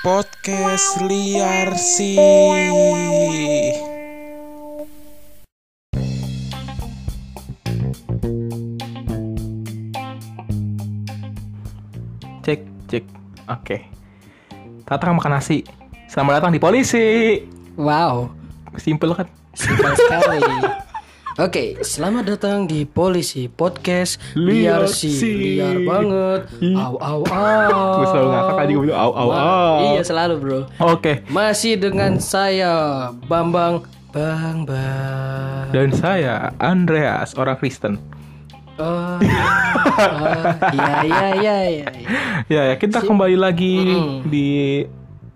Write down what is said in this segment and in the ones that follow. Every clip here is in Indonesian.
podcast liar sih. Cek, cek. Oke. Tatang makan nasi. Selamat datang di polisi. Wow, Simple kan? simpel sekali. Oke, selamat datang di Polisi Podcast Liar Liar sih, liar banget. Ih. Au au au. Gue selalu ngakak aja gue bilang au au au. Iya selalu bro. Oke. Masih dengan saya Bambang Bang Bang. Dan saya Andreas, orang Kristen. Oh, oh, iya iya iya iya. Ya, ya kita kembali lagi di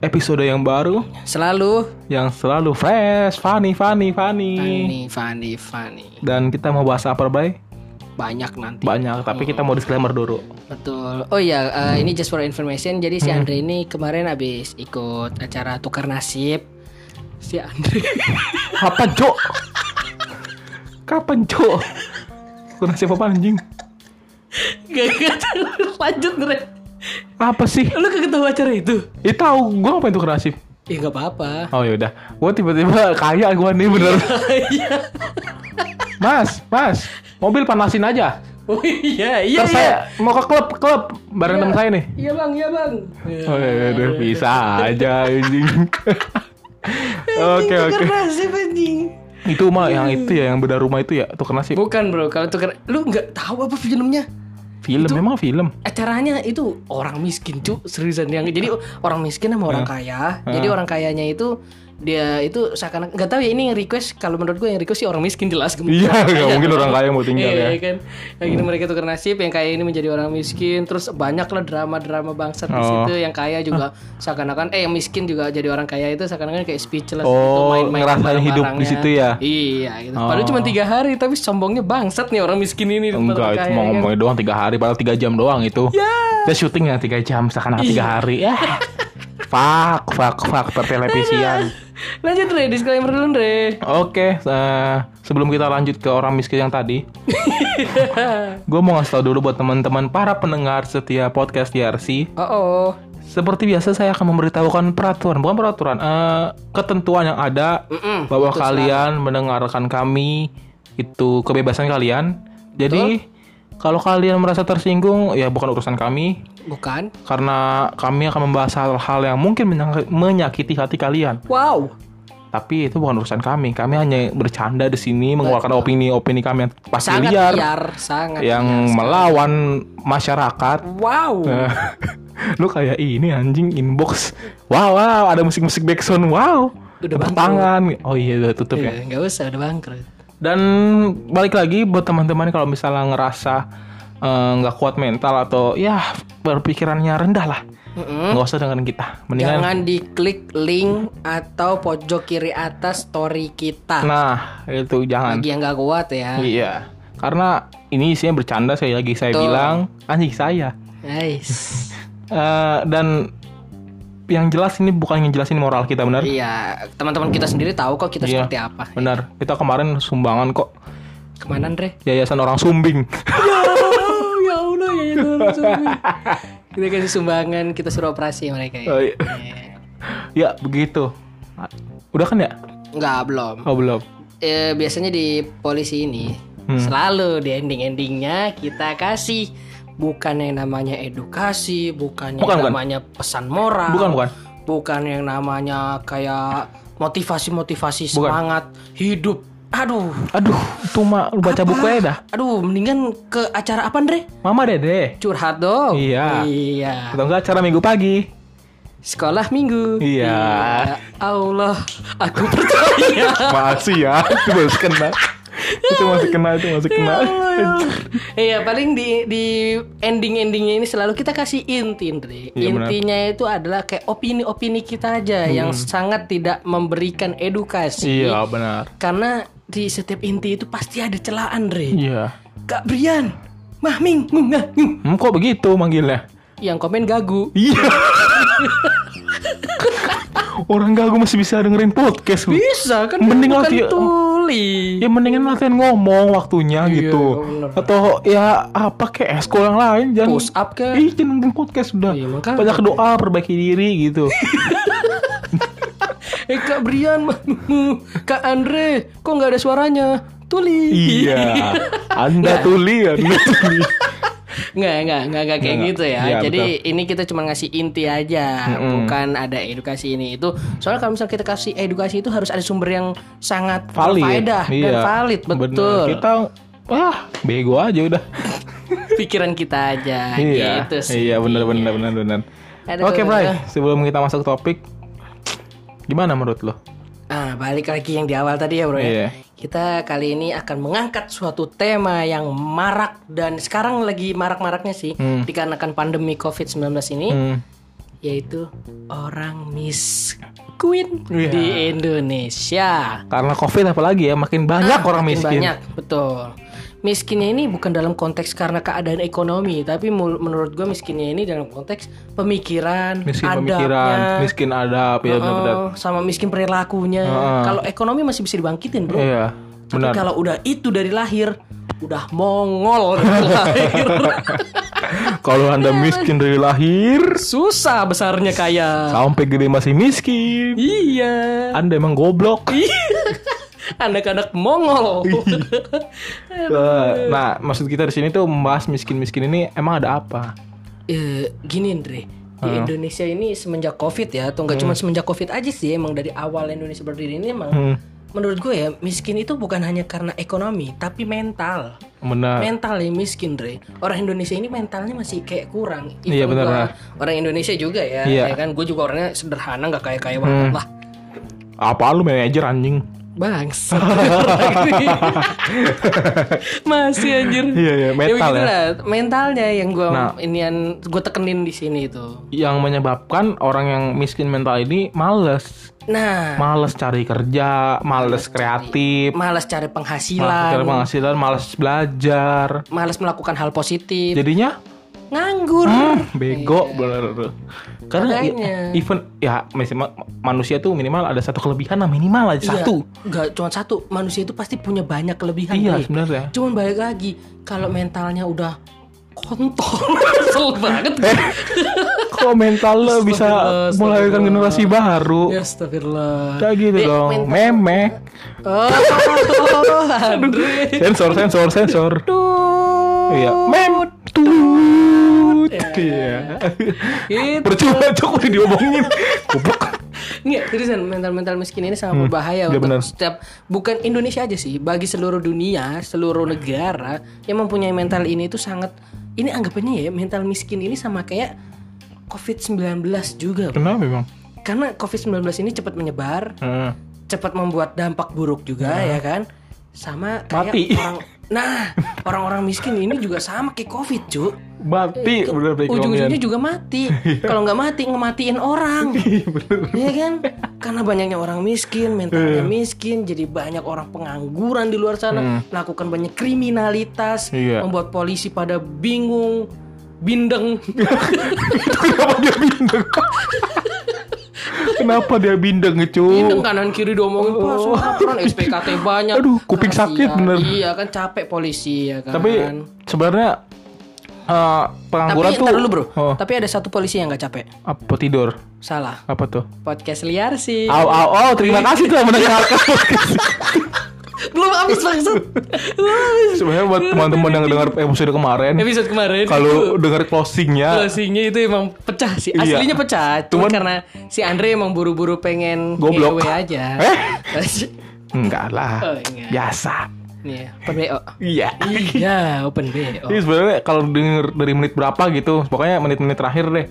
episode yang baru Selalu yang selalu fresh, funny, funny, funny. funny funny funny. Dan kita mau bahas apa, Bray? Banyak nanti. Banyak, tapi kita mau disclaimer dulu. Betul. Oh iya, eh, ini just for information. Jadi si Andre ini kemarin habis ikut acara tukar nasib. Si Andre. Kapan, Cok? Kapan, Cok? Kena siapa apa anjing? Gak gak lanjut Andre. Apa sih? Lu kagak tahu acara itu? Ya tahu, gua ngapain tuh kerasif? Ya gak apa-apa. Oh yaudah, gua tiba-tiba kaya gua nih bener. Iya. Mas, mas, mobil panasin aja. Oh iya iya. Ntar saya mau ke klub, klub bareng temen saya nih. Iya bang, iya bang. Oh ya udah bisa aja anjing. Oke oke. Nasib anjing. Itu mah yang itu ya yang beda rumah itu ya tuh kena sih. Bukan bro, kalau tukar, lu nggak tahu apa filmnya? Film memang film. acaranya itu orang miskin cu seriusan. Yang jadi orang miskin sama orang kaya. Jadi orang kayanya itu dia itu seakan nggak tahu ya ini yang request kalau menurut gue yang request sih orang miskin jelas Iya, nggak mungkin orang kaya mau tinggal Iya, ya. kan yang ini mereka tukar nasib yang kaya ini menjadi orang miskin terus banyak lah drama-drama bangsat di Oh. situ yang kaya juga seakan-akan eh yang miskin juga jadi orang kaya itu seakan-akan kayak speechless Oh, gitu, main-main ngerasain hidup di situ ya? iya gitu Oh. padahal cuma tiga hari tapi sombongnya bangsat nih orang miskin ini Enggak, kaya, mau kan. ngomongin doang tiga hari, padahal tiga jam doang itu. Ya. Kita syuting ya tiga jam, seakan tiga hari. Ya. Fuck, fuck, fuck, pertelevisian. lanjut Re disclaimer dulu Re Oke, eh, sebelum kita lanjut ke orang miskin yang tadi, gue mau ngasih tau dulu buat teman-teman para pendengar setia podcast DRC. Oh, oh. Seperti biasa saya akan memberitahukan peraturan, bukan peraturan, eh, ketentuan yang ada Mm-mm, bahwa kalian mendengarkan kami itu kebebasan kalian. Jadi kalau kalian merasa tersinggung, ya bukan urusan kami, bukan? karena kami akan membahas hal-hal yang mungkin menya- menyakiti hati kalian. Wow. Tapi itu bukan urusan kami. Kami hanya bercanda di sini, mengeluarkan opini-opini kami yang pasti Sangat liar, liar, sangat yang liar. melawan masyarakat. Wow. Lu kayak ini anjing inbox. Wow, wow, ada musik-musik backsound. Wow. Udah bangkrut. tangan. Oh iya, udah tutup ya. Iya, nggak usah udah bangkrut. Dan balik lagi buat teman-teman kalau misalnya ngerasa eh, nggak kuat mental atau ya berpikirannya rendah lah, nggak usah dengerin kita. Mendingan Jangan diklik link atau pojok kiri atas story kita. Nah, itu jangan. Bagi yang nggak kuat ya. Iya. Karena ini isinya bercanda sekali lagi saya Betul. bilang anjing saya. Nice. Eh, dan yang jelas ini bukan ngejelasin moral kita benar. iya, teman-teman kita sendiri tahu kok kita Iya. seperti apa. Benar. Kita kemarin sumbangan kok Ke mana Andre? yayasan orang sumbing. ya Allah ya Allah. Kita kasih sumbangan, kita suruh operasi mereka ya. Oh, iya. Iya. ya, begitu. Udah kan ya? Nggak belum. Oh, belum. eh, biasanya di polisi ini Hmm. selalu di ending-endingnya kita kasih bukan yang namanya edukasi, bukan yang Bukan, bukan. namanya pesan moral, Bukan, bukan. bukan yang namanya kayak motivasi-motivasi Bukan. semangat hidup. Aduh, Aduh, itu mah lu baca buku aja dah. aduh, mendingan ke acara apa Andre? Mama Dede. Curhat dong. Iya. Iya. Atau enggak acara minggu pagi. Sekolah minggu. Iya. Ya Allah, aku percaya. Masih ya, itu masih kena. Itu masih kena, itu masih kena. Iya paling di di ending endingnya ini selalu kita kasih inti. Iya, benar. Intinya itu adalah kayak opini-opini kita aja yang sangat tidak memberikan edukasi. Hmm. Iya, benar. Karena di setiap inti itu pasti ada celaan, Andre. Iya. Kak Brian, Mahming, ngungah, ngung. Hmm, kok begitu manggilnya? Yang komen gagu. Iya. Orang gagu masih bisa dengerin podcast. Bisa kan Mending bukan tuli. Ya mendingan latihan ngomong waktunya Iya, gitu. bener. Atau ya apa kayak eskul yang lain jangan Push up ke. Ih, jangan podcast udah. Iya, makanya. Banyak doa, perbaiki diri gitu. Eh Kak Brian, Kak Andre, kok nggak ada suaranya? Tuli. iya. Anda tuli, Anda tuli. Nggak, nggak, nggak, nggak kayak Nggak. gitu ya. Iya, Jadi ini kita cuma ngasih inti aja, Mm-mm. bukan ada edukasi ini itu. Soalnya kalau misalnya kita kasih edukasi itu harus ada sumber yang sangat Valid. berfaedah dan Iya. valid, Bener. betul. Kita wah, bego aja udah. Pikiran kita aja, iya. gitu sih. Iya, benar benar benar benar. Oke, Bray. Sebelum kita masuk topik, gimana menurut lo? Ah, balik lagi yang di awal tadi ya, Bro ya. Iya. Kita kali ini akan mengangkat suatu tema yang marak dan sekarang lagi marak-maraknya sih Hmm. dikarenakan pandemi Covid-19 ini Hmm. yaitu orang miskin Iya. di Indonesia. Karena Covid apalagi ya, makin banyak Ah, orang makin miskin. Banyak, betul. Miskinnya ini bukan dalam konteks karena keadaan ekonomi, tapi menurut gue miskinnya ini dalam konteks pemikiran, Miskin adabnya, pemikiran, miskin adab, ya benar-benar. Sama miskin perilakunya. Heeh. Kalau ekonomi masih bisa dibangkitin, bro. Iya, Tapi benar. kalau udah itu dari lahir, udah mongol dari lahir. Kalau Anda miskin dari lahir Susah besarnya kaya. sampai gede masih miskin, Iya. Anda emang goblok. Anak-anak Mongol. Eh, nah, maksud kita di sini tuh membahas miskin-miskin ini emang ada apa? Eh, gini Andre, di Indonesia ini semenjak Covid ya, atau nggak cuma semenjak Covid aja sih, emang dari awal Indonesia berdiri ini emang Hmm, menurut gue ya miskin itu bukan hanya karena ekonomi, tapi mental. benar. Mental ya miskin, Dre. Orang Indonesia ini mentalnya masih kayak kurang. Iya, Even benar. Orang Indonesia juga ya, Iya. ya kan. Gue juga orangnya sederhana, nggak kayak kayak banget lah. Apa lu manajer anjing? Bangsa. Masih anjir. Iya, iya, mental ya. begitulah, Mentalnya yang gue Nah. inian gue tekenin di sini itu. Yang menyebabkan orang yang miskin mental ini males. Nah, Males cari kerja, males kreatif, malas cari males penghasilan, cari penghasilan, males belajar. malas melakukan hal positif, Jadinya nganggur. hmm, bego bener. Karena Iya. Makanya. ya, even ya manusia tuh minimal ada satu kelebihan lah minimal aja Iya, satu. Nggak cuma satu, manusia itu pasti punya banyak kelebihan. Iya Dre. sebenarnya. Cuman balik lagi, kalau mentalnya udah kontol, kesel banget. Kok mental lo bisa melahirkan generasi baru? ya astagfirullah. Kayak gitu Eh, dong. mental- Memek. Oh. Sensor, sensor, sensor. Tuh. Iya. Mem. Tut. Iya. Gitu. Percuma cok udah diomongin. Goblok. Nggak, seriusan mental-mental miskin ini sangat berbahaya iya untuk setiap bukan Indonesia aja sih, bagi seluruh dunia, seluruh negara yang mempunyai mental ini itu sangat ini anggapannya ya mental miskin ini sama kayak COVID-19 juga. Kenapa memang? Karena COVID-19 ini cepat menyebar, Heeh. cepat membuat dampak buruk juga ya kan. Sama kayak Mati. orang Nah, orang-orang miskin ini juga sama kayak Covid, Cuk. Mati bener Ujung-ujungnya juga mati. Kalau nggak mati, ngematiin orang. Iya kan? Karena banyaknya orang miskin, mentalnya miskin, jadi banyak orang pengangguran di luar sana, melakukan banyak kriminalitas, Iya. membuat polisi pada bingung, bindeng. Kenapa dia bindeng? Kenapa dia bindeng cu? bindeng kanan kiri diomongin pas laporan SPKT banyak. Aduh, kuping sakit Kasihan. bener. Iya kan capek polisi ya kan. Tapi sebenarnya eh, pengangguran Tapi tuh dulu bro, Oh, tapi ada satu polisi yang nggak capek. apa tidur? Salah. Apa tuh? Podcast liar sih. Au au au, terima kasih telah mendengarkan Belum habis maksud. Sebenarnya buat teman-teman yang dengar episode kemarin, Episode kemarin. kalau dengar closingnya, closingnya itu emang pecah sih. Iya. Aslinya pecah, cuma Cuman- karena si Andre emang buru-buru pengen Goblok. aja. Eh? enggak lah, Oh, enggak. biasa. Nih, open BO. Iya. Iya, open BO. Jadi sebenarnya kalau denger dari menit berapa gitu, pokoknya menit-menit terakhir deh.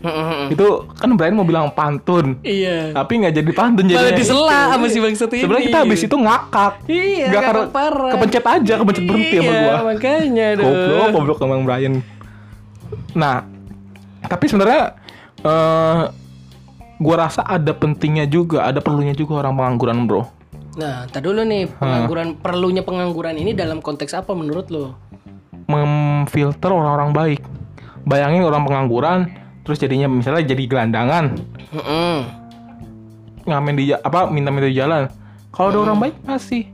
Itu kan Brian mau bilang pantun. Iya. Tapi nggak jadi pantun Malah jadinya. disela sama si bangsat ini. Sebenarnya kita habis itu ngakak. Iya, ngakak karena parah. kepencet aja, kepencet berhenti sama Iya, gua. makanya aduh. Goblok, goblok emang Brian. Nah, tapi sebenarnya eh gua rasa ada pentingnya juga, ada perlunya juga orang pengangguran, Bro. Nah, tak dulu nih pengangguran perlunya pengangguran ini dalam konteks apa menurut lo? Memfilter orang-orang baik. Bayangin orang pengangguran terus jadinya misalnya jadi gelandangan, Heeh. ngamen di apa minta-minta di jalan. Kalau ada orang baik masih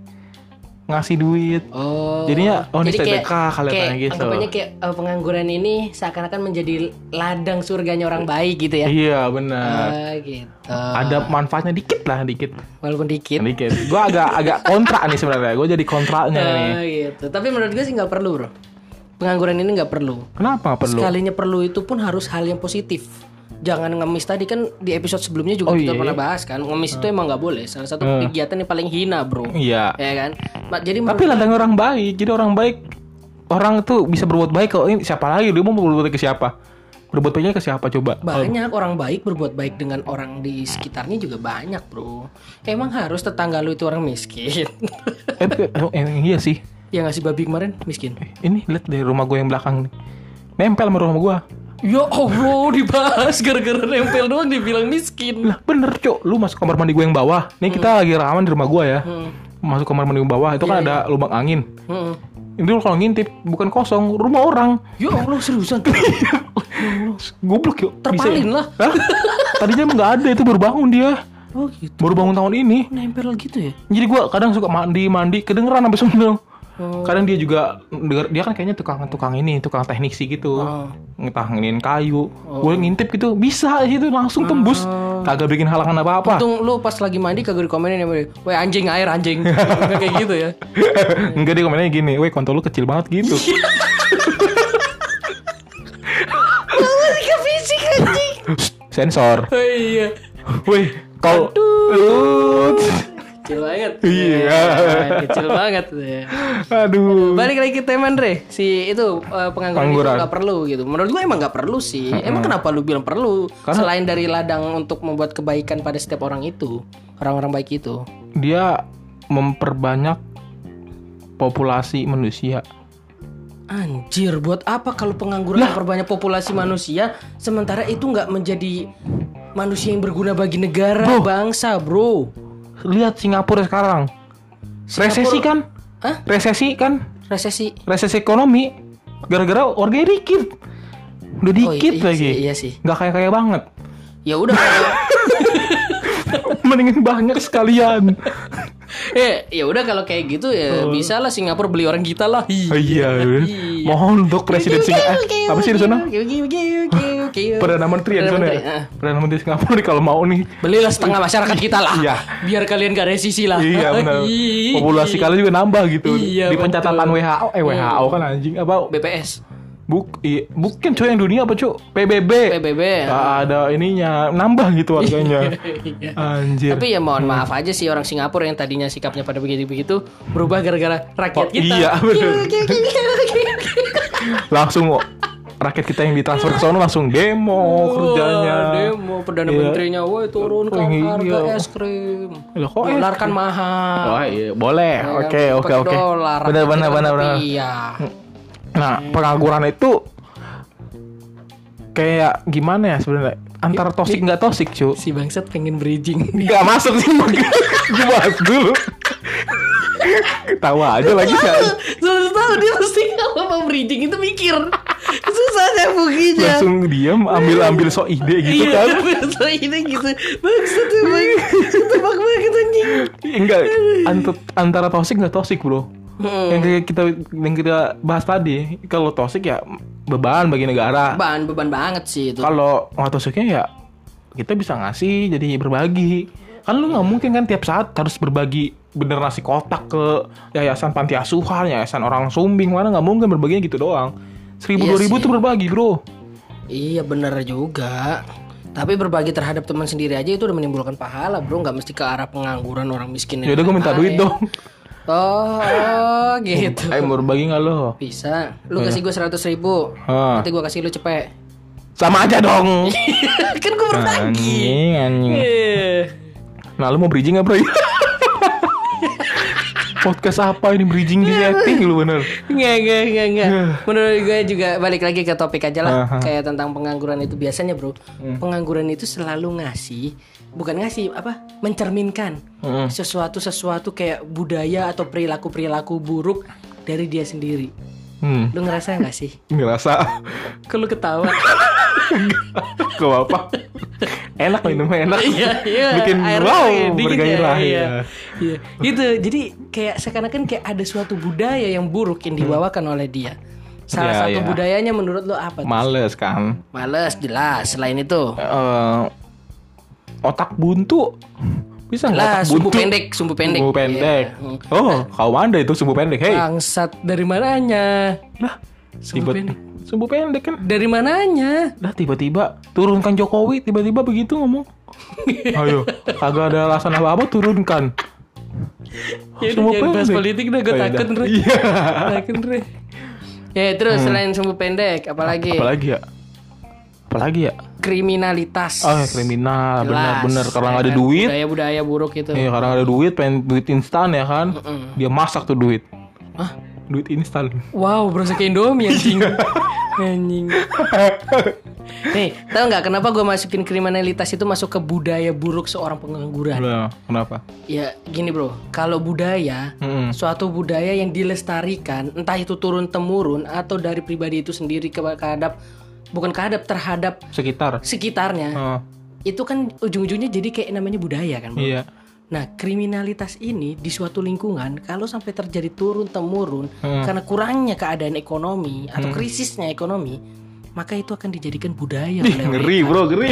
ngasih duit. Oh. Jadinya, oh, ini Jadi kayak- sedekah kelihatannya kayak, gitu. Anggapannya kayak eh, pengangguran ini seakan-akan menjadi ladang surganya orang baik gitu ya. Iya benar. Ah, gitu. Ada manfaatnya dikit lah dikit. Walaupun dikit. Dikit. Gue agak agak kontra nih sebenarnya. Gue jadi kontranya nih. Ah, gitu. Tapi menurut gue sih nggak perlu bro. Pengangguran ini nggak perlu. Kenapa perlu? Sekalinya perlu itu pun harus hal yang positif. Jangan ngemis tadi kan di episode sebelumnya juga Oh, kita iya. pernah bahas kan. Ngemis itu emang nggak boleh. Salah satu kegiatan yang paling hina bro. Iya. Ya kan. Ma- Jadi Tapi ladang orang baik. Jadi orang baik orang tuh bisa berbuat baik kalau ini siapa lagi dia mau berbuat baik ke siapa? Berbuat baiknya ke siapa coba? banyak orang baik berbuat baik dengan orang di sekitarnya juga banyak bro. Emang harus tetangga lu itu orang miskin. Eh, eh, eh, iya sih. yang ngasih babi kemarin miskin. Ini lihat dari rumah gue yang belakang nih. Nempel sama rumah gue. Ya Allah dibahas gara-gara nempel doang dibilang miskin. Lah bener cok, lu masuk kamar mandi gue yang bawah. Nih kita lagi rekaman di rumah gue ya. Masuk kamar mandi yang bawah itu kan ada lubang angin. Heeh. Ini lu kalau ngintip bukan kosong, rumah orang. Ya Allah seriusan. Goblok yuk. Terpalin lah. Hah? Tadinya emang nggak ada itu baru bangun dia. Oh gitu. Baru bangun tahun ini. Nempel gitu ya. Jadi gua kadang suka mandi mandi kedengeran sampai sono. Oh. Kadang dia juga denger- dia kan kayaknya tukang tukang ini, tukang teknik sih gitu. Oh. Entah nginin kayu. Gue ngintip gitu bisa itu langsung tembus. Kagak bikin halangan apa-apa. Untung lu pas lagi mandi kagak dikomenin ya, Weh anjing air anjing. Kayak gitu ya. Enggak dia komennya gini, "Weh, kontol lu kecil banget gitu." Ke fisik anjing. Sensor. Oh iya. Kalau Aduh. Kecil banget. Iya. Ya, kecil banget ya. Aduh. Balik lagi ke tema Andre, si itu eh, pengangguran itu Pengangguran. nggak perlu gitu. Menurut gue emang nggak perlu sih. Emang kenapa lu bilang perlu? Selain dari ladang untuk membuat kebaikan pada setiap orang itu, orang-orang baik itu. Dia memperbanyak populasi manusia. Anjir, buat apa kalau pengangguran memperbanyak populasi manusia, sementara itu nggak menjadi manusia yang berguna bagi negara, bangsa, bro? Lihat Singapura sekarang. Resesi kan? Hah? Resesi kan? Resesi. Resesi ekonomi gara-gara warganya dikit. Udah Oh, dikit iya, lagi. Iya sih. Nggak kayak-kayak banget. Ya udah. Mendingin banyak sekalian. eh, ya udah kalau kayak gitu ya bisa lah Singapura beli orang kita lah. Oh, iya. Mohon untuk presiden Singapura. Eh, apa sih di sana? Perdana Menteri ya di sana Perdana ya? Menteri, ah. Perdana Menteri Singapura nih kalau mau nih. Belilah setengah masyarakat kita lah. Iya. Biar kalian gak resisi lah. Iya benar. Ih. Populasi kalian juga nambah gitu. Iya, Di pencatatan. WHO, eh WHO kan anjing apa? BPS, Buk, iya, bukan cuy yang dunia apa cuy? PBB. PBB. Nggak ada ininya nambah gitu harganya. Iya. Anjir. Tapi ya mohon maaf aja sih orang Singapura yang tadinya sikapnya pada begitu-begitu berubah gara-gara rakyat Oh, kita. iya, bener. langsung rakyat kita yang ditransfer ke sana langsung demo kerjanya. Wah, demo perdana Iya. menterinya, woi turunkan Oh, iya. harga es krim. Lah, kok es Dolar kan mahal. Oh iya, boleh. Ya, Oke, oke, oke. Benar, benar, benar, benar. Iya. Nah, pengangguran itu kayak gimana ya sebenarnya? Antara toksik nggak toksik, cu. Si bangsat pengen bridging. Nggak masuk sih, gue bahas dulu. Ketawa aja lagi kan. Selalu tahu dia pasti kalau mau bridging itu mikir. Susah nyambunginnya. Langsung diam, ambil-ambil so ide gitu Iya, kan. betul ini gitu. Bangsat emang. Tebak banget anjing. Enggak, ant- antara toksik nggak toksik, bro. Hmm. Yang kita yang kita bahas tadi, kalau toksik ya beban bagi negara. Beban beban banget sih itu. Kalau nggak toksiknya ya kita bisa ngasih jadi berbagi. Kan lu nggak mungkin kan tiap saat harus berbagi bener nasi kotak ke yayasan panti asuhan, yayasan orang sumbing mana nggak mungkin berbaginya gitu doang. Seribu Iya dua ribu tuh berbagi bro. Iya bener juga. Tapi berbagi terhadap teman sendiri aja itu udah menimbulkan pahala bro Nggak mesti ke arah pengangguran orang miskin Ya udah gue minta duit dong. Oh, oh, gitu Eh mau berbagi nggak lo? Bisa Lu kasih gue 100 ribu Ah. Nanti gue kasih lu cepet Sama aja dong. Kan gue berbagi anjing, anjing. Eh. Nah lu mau bridging nggak bro? Podcast apa ini bridging di setting lu bener? Nggak, nggak, nggak, nggak. Menurut gue juga balik lagi ke topik aja lah. Aha. Kayak tentang pengangguran itu biasanya bro. Pengangguran itu selalu ngasih, bukan ngasih apa? Mencerminkan Hmm. sesuatu-sesuatu kayak budaya atau perilaku-perilaku buruk dari dia sendiri. Hmm, Lu ngerasa nggak sih? ngerasa Kalau ketawa. Gak apa enak minumnya enak. Iya, iya. Bikin air wow dingin ya, bergairah iya. ya. Iya. Itu jadi kayak seakan-akan kayak ada suatu budaya yang buruk yang dibawakan oleh dia. Salah Iya, satu iya. budayanya menurut lo apa? tuh? Males kan. Males jelas. Selain itu, Eh, otak buntu bisa nggak sumbu buntu? pendek, sumbu pendek. Sumbu pendek. Iya. Oh, kau anda itu sumbu pendek. Hei, Bangsat dari mananya? lah, Sumbu tiba pendek. Sumbu pendek kan. Dari mananya? Lah tiba-tiba turunkan Jokowi, tiba-tiba begitu ngomong. Ayo, kagak ada alasan apa-apa turunkan. Ya udah jangan bahas pendek. politik dah, gue Oh, ya takut. Re. Iya. Takut Re. Ya terus selain sumbu pendek, apalagi? Apalagi ya? Apalagi ya? Kriminalitas. Oh, ya, kriminal, benar-benar karena ya nggak ada kan? duit. Budaya-budaya buruk itu. Iya, karena nggak ada duit, pengen duit instan ya kan? Dia masak tuh duit. Hah? Duit instan. Wow, berasa kayak Indomie anjing. anjing. Nih, tahu nggak kenapa gue masukin kriminalitas itu masuk ke budaya buruk seorang pengangguran? Kenapa? Ya gini bro, kalau budaya, Mm-mm. suatu budaya yang dilestarikan, entah itu turun temurun atau dari pribadi itu sendiri ke kehadap, bukan kehadap terhadap Sekitar. sekitarnya, Oh, itu kan ujung-ujungnya jadi kayak namanya budaya kan bro. iya. Nah, kriminalitas ini di suatu lingkungan kalau sampai terjadi turun temurun Hmm. karena kurangnya keadaan ekonomi atau krisisnya ekonomi, maka itu akan dijadikan budaya oleh Ngeri bro, ngeri,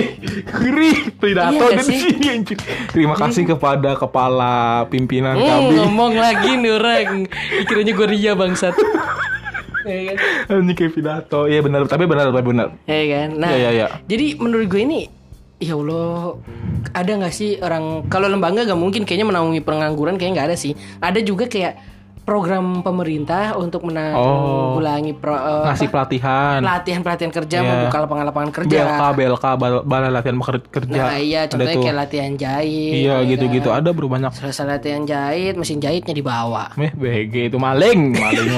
ngeri. Pidato Iya dari sih? sini anjir. Terima kasih kepada kepala pimpinan Hmm, kami. ngomong lagi nih orang. Dikiranya gue ria bangsat. Ya? Ini kayak pidato. Iya benar, tapi benar, tapi benar. Ya kan? Nah, Iya, iya, iya. jadi menurut gue ini Ya Allah, ada nggak sih orang kalau lembaga gak mungkin kayaknya menaungi pengangguran kayak nggak ada sih. Ada juga kayak program pemerintah untuk menanggulangi pro, eh, Ngasih pelatihan. pelatihan pelatihan kerja Iya. membuka lapangan-lapangan kerja. BLK, BLK, bal- balai latihan kerja. Nah iya Ada contohnya tuh. kayak latihan jahit. Iya ya gitu-gitu kan? ada bro banyak. Selesai latihan jahit, mesin jahitnya dibawa. Meh BG itu maling, maling.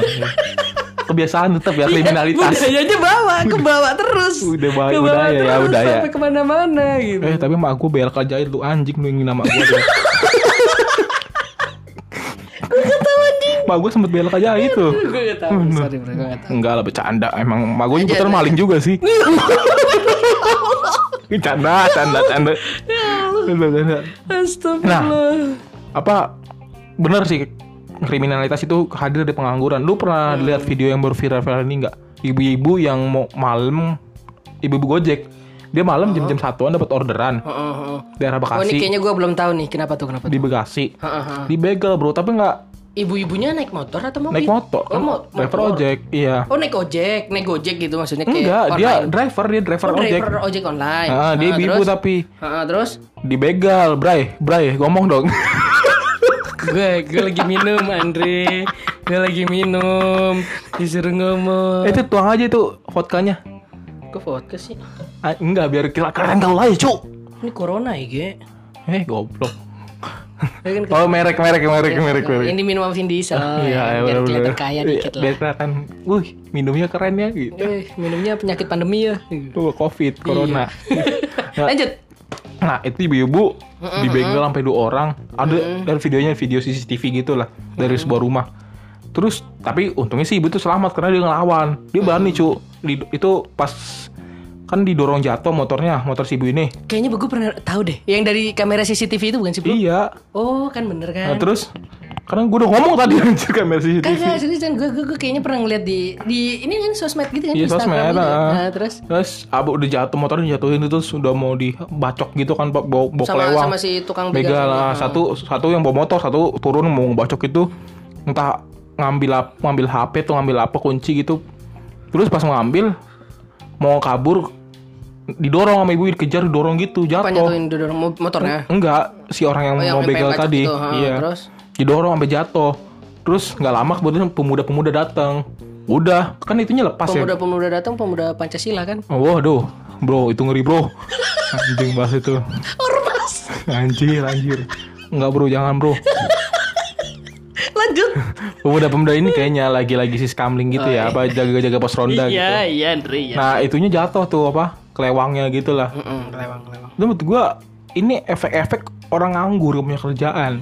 Kebiasaan tetap ya kriminalitas. Budayanya bawa, ke bawa terus. Udah bawa- Ke bawah budaya ya, terus budaya. Sampai ke mana-mana gitu. Eh tapi mak gue BLK jahit lu anjing lu yang nama gue. Mak gue sempet BLK jahit tuh. gue gak tau, sorry bro, gue gak tau. Enggak lah bercanda emang mak gue juga maling juga sih. canda, canda, canda. Canda, canda. Astagfirullah. Apa bener sih kriminalitas itu hadir di pengangguran. Lu pernah Hmm. lihat video yang baru viral-viral ini nggak? Ibu-ibu yang mau malam, ibu-ibu gojek, dia malam jam-jam satuan dapat orderan Heeh, heeh. daerah Oh ini Bekasi, kayaknya gue belum tahu nih kenapa tuh kenapa tuh. di Bekasi, Heeh, heeh. dibegal bro, tapi nggak Ibu-ibunya naik motor atau mobil? naik motor, Oh, mo- driver motor. ojek, iya. Oh naik ojek, naik gojek gitu maksudnya kayak Enggak, dia online. driver, dia driver Oh, ojek. driver ojek online. Ah, dia Heeh, ibu tapi Heeh, terus dibegal, Bray, Bray, ngomong dong. gue gue lagi minum Andre gue lagi minum disuruh ngomong Eh, itu tuang aja itu vodkanya. kok vodka sih Ah, enggak, biar kira keren kalau aja, cu. ini corona ya Ge Eh, goblok. Ya kan, Oh, merek, merek, merek, merek, merek. ini minum sama Vin Diesel Iya, ya, ya, biar bener-bener. kelihatan kaya dikit Biar lah kelihatan, wih, minumnya keren ya gitu. eh minumnya penyakit pandemi ya Tuh, covid, corona. Nah, lanjut Nah, itu ibu-ibu dibegal sampai dua orang. Ada dari videonya video CCTV gitu lah dari sebuah rumah. Terus tapi untungnya sih ibu tuh selamat karena dia ngelawan. Dia berani, cu. Di- itu pas kan didorong jatuh motornya, motor si ibu ini. kayaknya gue pernah tahu deh yang dari kamera CCTV itu bukan sih Iya. oh kan bener kan Nah, terus karena gue udah ngomong tadi anjir kamera CCTV. Kagak seriusan gue, gue, gue kayaknya pernah ngeliat di di ini kan sosmed gitu kan Iya, Instagram sosmed, gitu. ah. Nah, terus Terus abu udah jatuh motornya jatuhin itu sudah mau dibacok gitu kan bawa bawa sama kelewang. sama si tukang begal begal lah satu satu yang bawa motor satu turun mau bacok itu entah ngambil ap- ngambil HP tuh ngambil apa kunci gitu terus pas ngambil mau kabur didorong sama ibu dikejar didorong gitu Apa jatuh nyatuin dorong mo- motornya? enggak si orang yang Oh, yang mau begal tadi itu, ha, iya terus? Didorong sampai jatuh terus nggak lama kemudian pemuda-pemuda datang udah kan itunya lepas ya Pemuda-pemuda datang, pemuda Pancasila kan? Oh, waduh, bro, itu ngeri bro. Anjing bahas itu. Ormas. Anjir, anjir. Enggak bro, jangan bro. Lanjut. Pemuda-pemuda ini kayaknya lagi-lagi si scamling gitu ya, apa jaga-jaga pos ronda gitu. Iya, iya, Andre, iya. Nah, itunya jatuh tuh apa? Kelewangnya gitu lah. Mm-mm, kelewang, kelewang. Itu menurut gua ini efek-efek orang nganggur punya kerjaan.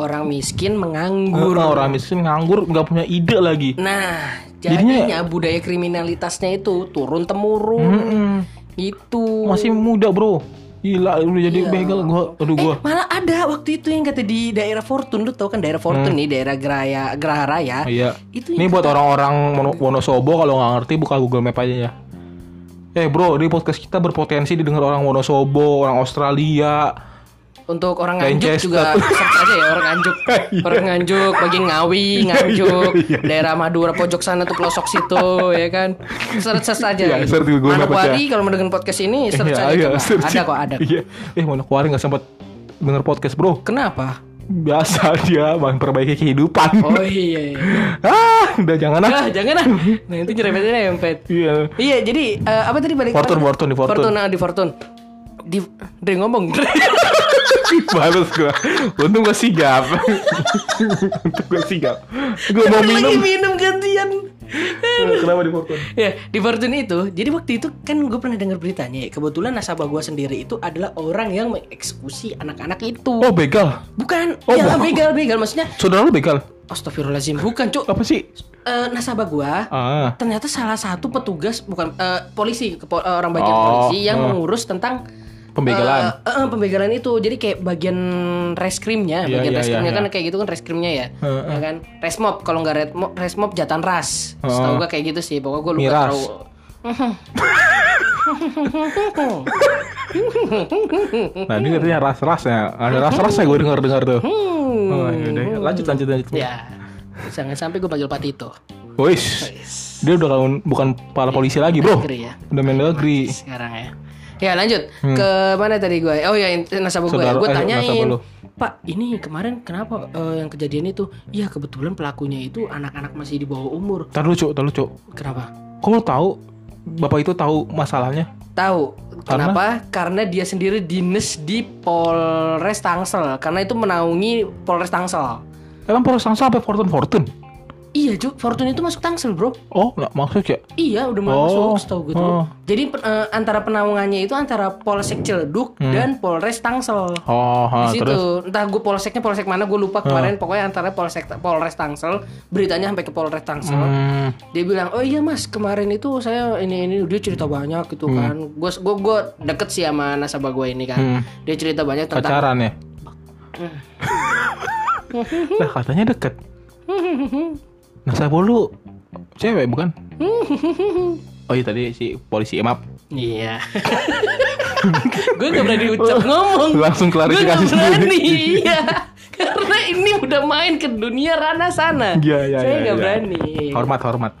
Orang miskin menganggur. Nah, orang miskin nganggur nggak punya ide lagi. Nah, Jadinya- jadinya budaya kriminalitasnya itu turun temurun. Mm-mm. Itu. Masih muda bro. Gila, udah jadi begal gua. Aduh gua. Eh, malah ada waktu itu yang kata di daerah Fortune lu tau kan daerah Fortune nih daerah Geraya Geraha Raya Iya. itu Ini buat orang-orang Wono- Wonosobo kalau nggak ngerti buka Google Map aja ya. Eh bro, di podcast kita berpotensi didengar orang Wonosobo, orang Australia. Untuk orang Nganjuk juga search aja ya orang Nganjuk orang Nganjuk bagian Ngawi Nganjuk Iya, daerah Madura pojok sana tuh pelosok situ ya kan search search aja Iya, search di Google Map Manokwari kalau mau dengerin podcast ini search aja iya, coba. search. ada kok ada Iya. Eh Manokwari nggak sempat denger podcast bro. kenapa Biasa dia memperbaiki kehidupan. oh iya, iya. ah, udah jangan ah. ah jangan ah nah itu nyerempet nyerempet Iya. Iya, jadi eh, apa tadi balik Fortune? Fortune, di Fortune. Fortune, ah, di Fortune. Di Dre ngomong. Balas gua. Untung gua sigap. Untung gua sigap. Gua mau Lagi minum. minum gantian. Kenapa di Fortune? ya, di Fortune itu, jadi waktu itu kan gue pernah dengar beritanya. ya, Kebetulan nasabah gue sendiri itu adalah orang yang mengeksekusi anak-anak itu. Oh begal. Bukan, Oh, ya begal, begal. Maksudnya, Saudara lu begal? astagfirullahaladzim. Bukan, cuk. Apa sih? Eh, nasabah gue Ah. ternyata salah satu petugas bukan eh, polisi kepo- eh, orang bagian Oh, polisi yang oh. mengurus tentang Pembegalan. eh, eh, eh, pembegalan itu. Jadi kayak bagian reskrimnya Iya, bagian iya, reskrimnya iya, kan iya. kayak gitu kan reskrimnya ya. Heeh. ya kan? Resmob kalau nggak resmob resmob jatan ras. Heeh. setahu gue kayak gitu sih. Pokoknya gue lupa tahu. Nah ini katanya ras-rasnya Ada ras-rasnya gue denger-dengar tuh. Oh, yaudah. Lanjut lanjut lanjut. Hmm. ya. Jangan sampai gue panggil patito Wis Dia udah bukan kepala polisi lagi bro. Negeri ya. Udah main negeri. Sekarang ya ya lanjut ke mana tadi gue oh ya nasabah gue Hmm. Gue eh, tanyain pak ini kemarin kenapa eh, yang kejadian itu iya kebetulan pelakunya itu anak-anak masih di bawah umur Ntar lu cuk, ntar lu cuk kenapa Kok lu tahu Bapak itu tahu masalahnya Tahu Karena? kenapa? Karena dia sendiri dinas di Polres Tangsel. Karena itu menaungi Polres Tangsel. Emang Polres Tangsel sampai Fortune Fortune? Iya, Cuk. Fortune itu masuk Tangsel, Bro. Oh nggak maksud ya? Iya, udah Oh, masuk setahu gue tuh. oh. Jadi eh, antara penaungannya itu antara Polsek Ciledug dan Polres Tangsel. Oh, ha, di situ terus entah gue polseknya polsek mana gue lupa kemarin pokoknya antara polsek Polres Tangsel beritanya sampai ke Polres Tangsel hmm, dia bilang oh iya mas kemarin itu saya ini ini dia cerita banyak gitu kan gue gue gue deket sih sama nasabah gue ini kan Hmm. dia cerita banyak tentang pacaran ya? lah katanya deket. Nah saya lu cewek bukan? Oh iya tadi si polisi emap iya gue gak berani ucap ngomong langsung gue klarifikasi gak sendiri. berani iya karena ini udah main ke dunia ranah sana Iya iya saya iya, gak iya. berani Hormat hormat.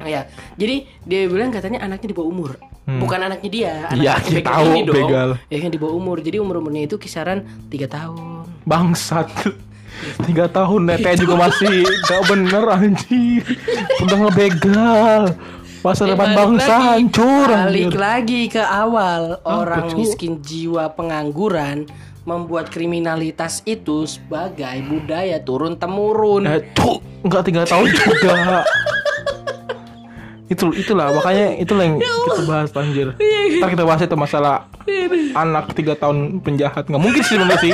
ya jadi dia bilang katanya anaknya di bawah umur bukan anaknya dia Hmm. Iya, anaknya kita begal tahu, ini dong begal. ya kan di bawah umur jadi umur umurnya itu kisaran tiga tahun Bangsat. Tiga tahun netnya juga masih gak bener anjir. Udah ngebegal. Masa Ya, depan bangsa lagi. hancur Balik anjir. lagi ke awal orang miskin jiwa pengangguran membuat kriminalitas itu sebagai budaya turun temurun. Eh, tuh, enggak tiga tahun juga. itu itulah makanya itulah yang kita bahas anjir. Ntar kita bahas itu masalah anak tiga tahun penjahat nggak mungkin sih sebenarnya sih.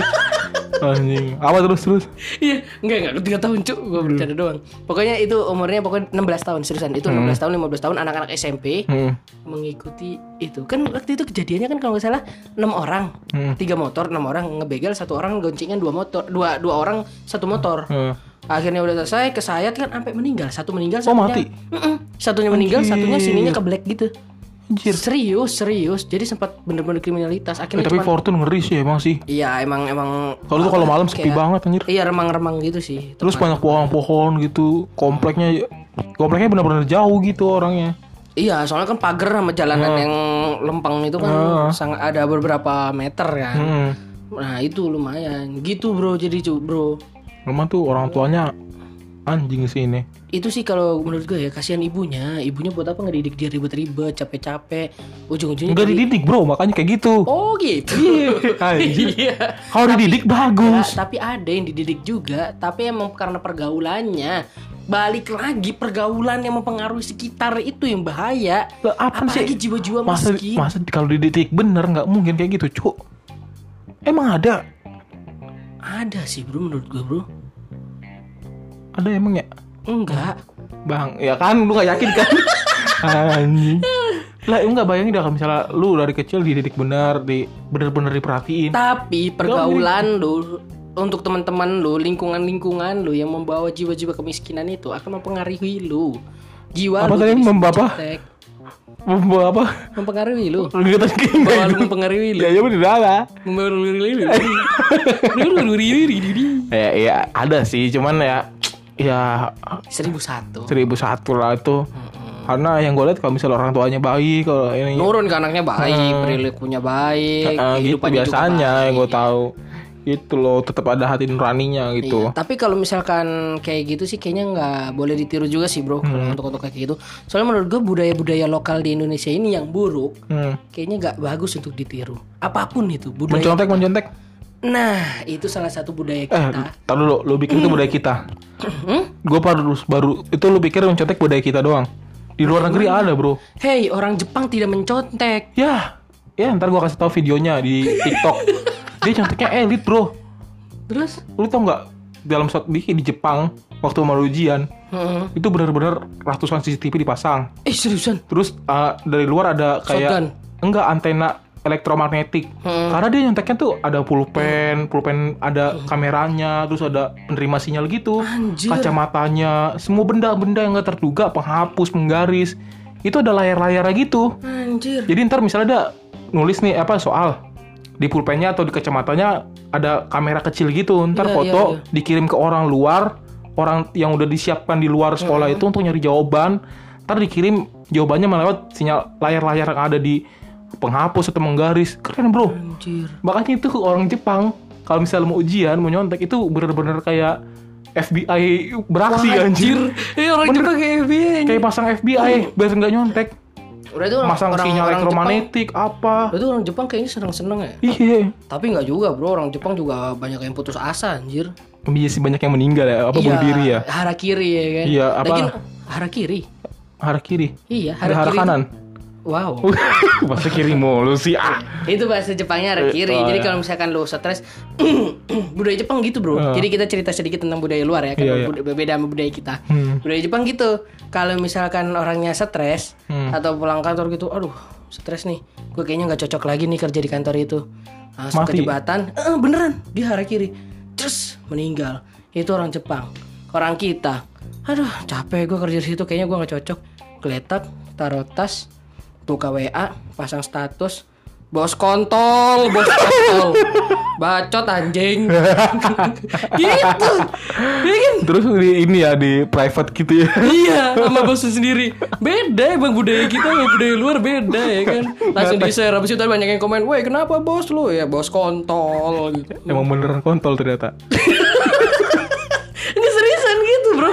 Anjing. Apa terus terus? Iya, enggak enggak tiga tahun cuk, gue bercanda doang. Pokoknya itu umurnya pokoknya 16 tahun seriusan. Itu 16 tahun 15 tahun anak-anak SMP Hmm. mengikuti itu. Kan waktu itu kejadiannya kan kalau nggak salah enam orang, Hmm. tiga motor, enam orang ngebegal, satu orang goncengan dua motor, dua dua orang satu motor. Hmm. Akhirnya udah selesai, kesayat kan sampai meninggal. Satu meninggal, Oh, satunya mati? Mm-mm. Satunya meninggal, Anjir. satunya sininya ke black gitu. Anjir. Serius, serius. Jadi sempat bener-bener kriminalitas. Eh, Akhirnya tapi cuman- Fortune ngeri sih emang sih. Iya, emang emang Kalau tuh kalau malam sepi Kayak- banget anjir. Iya, remang-remang gitu sih. Terus banyak pohon-pohon gitu. Kompleknya kompleknya benar-benar jauh gitu orangnya. Iya, soalnya kan pagar sama jalanan Ah. yang lempeng itu kan sangat ada beberapa meter kan. Hmm. Nah, itu lumayan. Gitu, Bro. Jadi, Bro. Memang tuh orang tuanya anjing sih ini. Itu sih kalau menurut gue ya kasihan ibunya. Ibunya buat apa ngedidik dia ribet-ribet, capek-capek. Ujung-ujungnya Enggak jadi- dididik bro, makanya kayak gitu. Oh, gitu. Anjir. Iya. Kalau dididik bagus. Ya, tapi ada yang dididik juga, tapi emang karena pergaulannya. Balik lagi pergaulan yang mempengaruhi sekitar itu yang bahaya. Lah, apa sih? Jiwa-jiwa Masa, miskin. masa kalau dididik bener nggak mungkin kayak gitu, cuk. Emang ada? Ada sih bro menurut gue bro. Ada emang ya? Enggak. Bang, ya kan lu gak yakin kan? Anjing. Lah enggak bayangin dah kalau misalnya lu dari kecil dididik benar, di bener-bener diperhatiin. Tapi pergaulan lu untuk teman-teman lu, lingkungan-lingkungan lu yang membawa jiwa-jiwa kemiskinan itu akan mempengaruhi lu. Jiwa Apa lu tadi membawa. Membawa apa? Mempengaruhi lu. Lu Membawa lu gitu. mempengaruhi lu. Ya ya bener lah. Membawa lu Ya, ya ada sih, cuman ya ya seribu satu seribu satu lah itu. Karena yang gue lihat kalau misalnya orang tuanya baik, kalau ini nurun ke anaknya baik perilakunya baik Eh, gitu biasanya baik. yang gue tahu itu loh tetap ada hati nuraninya gitu. Iya, tapi kalau misalkan kayak gitu sih kayaknya nggak boleh ditiru juga sih bro kalau untuk untuk kayak gitu. Soalnya menurut gue budaya-budaya lokal di Indonesia ini yang buruk, Hmm. kayaknya nggak bagus untuk ditiru. Apa pun itu budaya. Mencontek mencontek. Nah itu salah satu budaya Eh, kita. tar dulu, lu bikin itu budaya kita. Gue baru baru itu lu pikir mencontek budaya kita doang. Di luar negeri ada bro. Hey orang Jepang tidak mencontek. Ya, ya ntar gua kasih tahu videonya di TikTok. Dia conteknya elit bro. Terus? Lu tau nggak dalam saat di, di Jepang waktu mau ujian Heeh. itu benar-benar ratusan CCTV dipasang. Eh seriusan? Terus uh, dari luar ada kayak Shotgun. enggak antena elektromagnetik. Hmm. Karena dia nyonteknya tuh ada pulpen, pulpen ada kameranya, terus ada penerima sinyal gitu, Anjir. kacamatanya, semua benda-benda yang nggak terduga, penghapus, penggaris, itu ada layar-layarnya gitu. Anjir. Jadi ntar misalnya ada nulis nih apa soal di pulpennya atau di kacamatanya ada kamera kecil gitu, ntar Iya, foto iya, iya. dikirim ke orang luar, orang yang udah disiapkan di luar sekolah itu untuk nyari jawaban, ntar dikirim jawabannya melewat sinyal layar-layar yang ada di penghapus atau menggaris, keren bro. Anjir. Makanya itu orang Jepang kalau misalnya mau ujian mau nyontek itu bener-bener kayak FBI beraksi anjir. Eh orang Bener. Jepang kayak FBI. Kayak pasang FBI biar nggak nyontek. Udah itu orang, Masang orang, sinyal elektromagnetik apa. Udah itu orang Jepang kayaknya seneng-seneng ya. Iya. Tapi nggak juga bro, orang Jepang juga banyak yang putus asa anjir. Iya sih banyak yang meninggal ya, apa bunuh diri ya? Harakiri ya kan. Iya, apa- Lagian, harakiri. Arah kiri. Iya, harakiri. kanan. Wow. Bahasa kiri mulu sih. Ah. itu bahasa Jepangnya harakiri. Oh, Jadi ya. kalau misalkan lu stres budaya Jepang gitu, Bro. Oh. Jadi kita cerita sedikit tentang budaya luar ya, kan Iya, iya. beda sama budaya kita. Hmm. Budaya Jepang gitu. Kalau misalkan orangnya stres Hmm. atau pulang kantor gitu, aduh, stres nih. Gue kayaknya nggak cocok lagi nih kerja di kantor itu. Langsung Mati. kejebatan. Eh, beneran, dia harakiri. Terus meninggal. Itu orang Jepang. Orang kita. Aduh, capek gue kerja di situ kayaknya gue nggak cocok. Geletak, taruh tas, buka WA, pasang status, bos kontol, bos kontol, bacot anjing, gitu, Iya kan? Terus di ini ya di private gitu ya. Iya, sama bosnya sendiri. Beda emang budaya kita sama budaya luar beda ya kan. Langsung di share habis itu banyak yang komen, "Woi, kenapa bos lu?" Ya, bos kontol gitu. Emang beneran kontol ternyata. Ini seriusan gitu, Bro.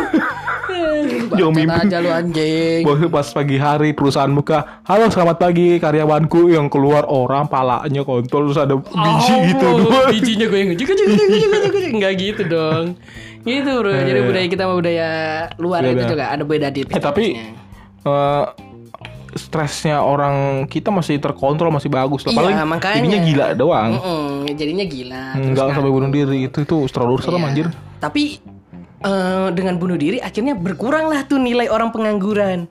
Eh, Jangan bacot mimpi. aja lu anjing. Bos pas pagi hari perusahaan buka, halo selamat pagi karyawanku yang keluar orang palanya kontol terus ada biji gitu. Oh, bijinya gue yang juga juga juga juga juga enggak gitu dong. Gitu bro. Jadi budaya kita sama budaya luar Iya, itu iya. juga ada beda di Eh tapi eh, stresnya orang kita masih terkontrol masih bagus lah. Iya, Paling makanya. jadinya gila doang. Mm-mm, jadinya gila. kan- sampai bunuh diri itu itu terlalu serem Iya. anjir. Tapi eh, dengan bunuh diri akhirnya berkurang lah tuh nilai orang pengangguran.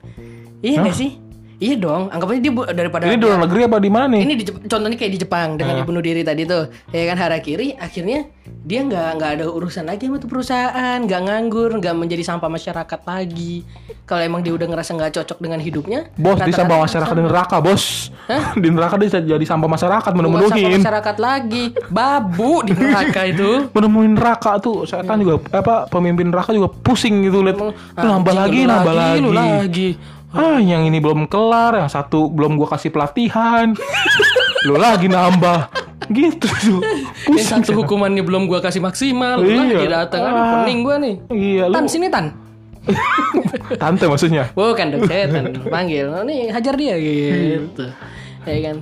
Iya nggak sih? Iya dong. Anggap aja dia daripada Ini di luar negeri apa di mana nih? ini di contohnya kayak di Jepang dengan dia bunuh diri tadi tuh ya kan harakiri akhirnya dia nggak nggak ada urusan lagi sama tuh perusahaan nggak nganggur nggak menjadi sampah masyarakat lagi kalau emang dia udah ngerasa nggak cocok dengan hidupnya Bos di rata-rata sampah masyarakat di neraka, Bos. di neraka dia bisa jadi sampah masyarakat sampah menemuin. masyarakat lagi babu di neraka itu Menemuin neraka tuh, saya kan juga apa pemimpin neraka juga pusing gitu lihat. Nambah lagi, nambah lagi. lu lagi Ah, yang ini belum kelar, yang satu belum gua kasih pelatihan. lu lagi nambah. Gitu tuh. yang Pusing. satu hukumannya belum gua kasih maksimal lu Iya. lagi datang aduh Ah. pening gua nih Iya, lu tan sini tan tante maksudnya. Bukan dong setan panggil. Oh, nih hajar dia gitu. Ya kan.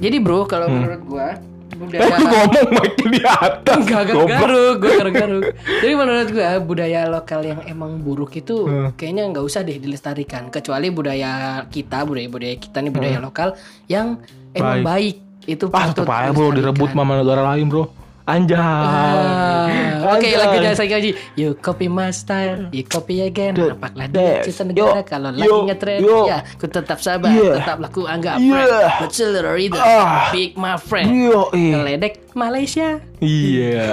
Jadi bro kalau menurut gua budaya ngomong makin di atas. Goblok. garuk, gue garuk-garuk. Jadi menurut gua budaya lokal yang emang buruk itu Hmm. kayaknya nggak usah deh dilestarikan. Kecuali budaya kita, budaya-budaya kita nih budaya lokal yang emang baik. Itu Ah, patut aja bro direbut sama negara lain bro. Anjay. Ah, Oke Anjay. lagunya saya lagi You copy my style You copy again the- dia cinta negara yo, Kalau yo, lagi ngetrend yo. Ya ku tetap sabar Yeah. Tetap laku anggap Yeah. friend rhythm Ah. Big my friend Yo, iya. Ngeledek Malaysia Iya.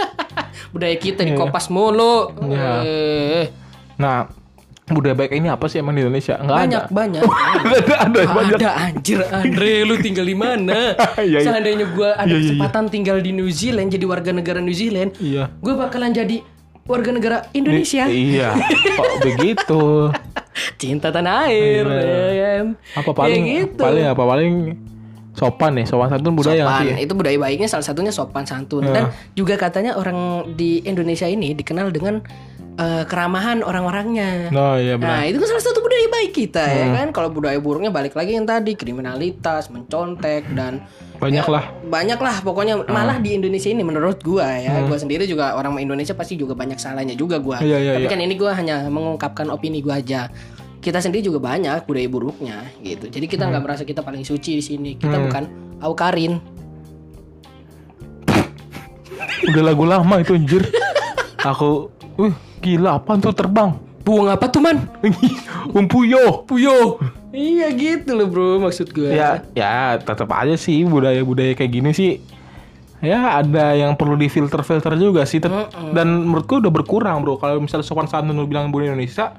Budaya kita di kopas mulu Iya. Eh, Nah, budaya baik ini apa sih emang di Indonesia? Enggak Banyak ada. banyak ada, ada, banyak. Ada anjir Andre lu tinggal di mana? Iya. Seandainya gue ada iya. kesempatan tinggal di New Zealand jadi warga negara New Zealand, Iya. gue bakalan jadi warga negara Indonesia. Iya. Kok begitu? Cinta tanah air, ya kan? Apa paling Ya gitu. paling apa paling sopan nih, sopan santun budaya sopan sih? itu budaya baiknya salah satunya sopan santun Iya. dan juga katanya orang di Indonesia ini dikenal dengan eh, keramahan orang-orangnya. Nah, iya benar. Nah itu kan salah satu budaya baik kita ya Hmm. kan. Kalau budaya buruknya balik lagi yang tadi kriminalitas, mencontek dan Banyak ya, lah. banyak lah pokoknya malah di Indonesia ini menurut gua ya. Hmm. Gua sendiri juga orang Indonesia pasti juga banyak salahnya juga gua. Iya, iya, Tapi iya. kan ini gua hanya mengungkapkan opini gua aja. Kita sendiri juga banyak budaya buruknya gitu. Jadi kita nggak Hmm. merasa kita paling suci di sini. Kita bukan Aukarin. Udah lagu lama itu anjir. Aku, wih, gila apaan tuh terbang? Buang apa tuh man? Umpuyo. Puyo. iya gitu loh bro maksud gue. Ya, ya tetap aja sih budaya-budaya kayak gini sih. Ya ada yang perlu difilter-filter juga sih. Tet- Dan menurutku udah berkurang bro. Kalau misalnya sopan santun lu bilang budaya Indonesia,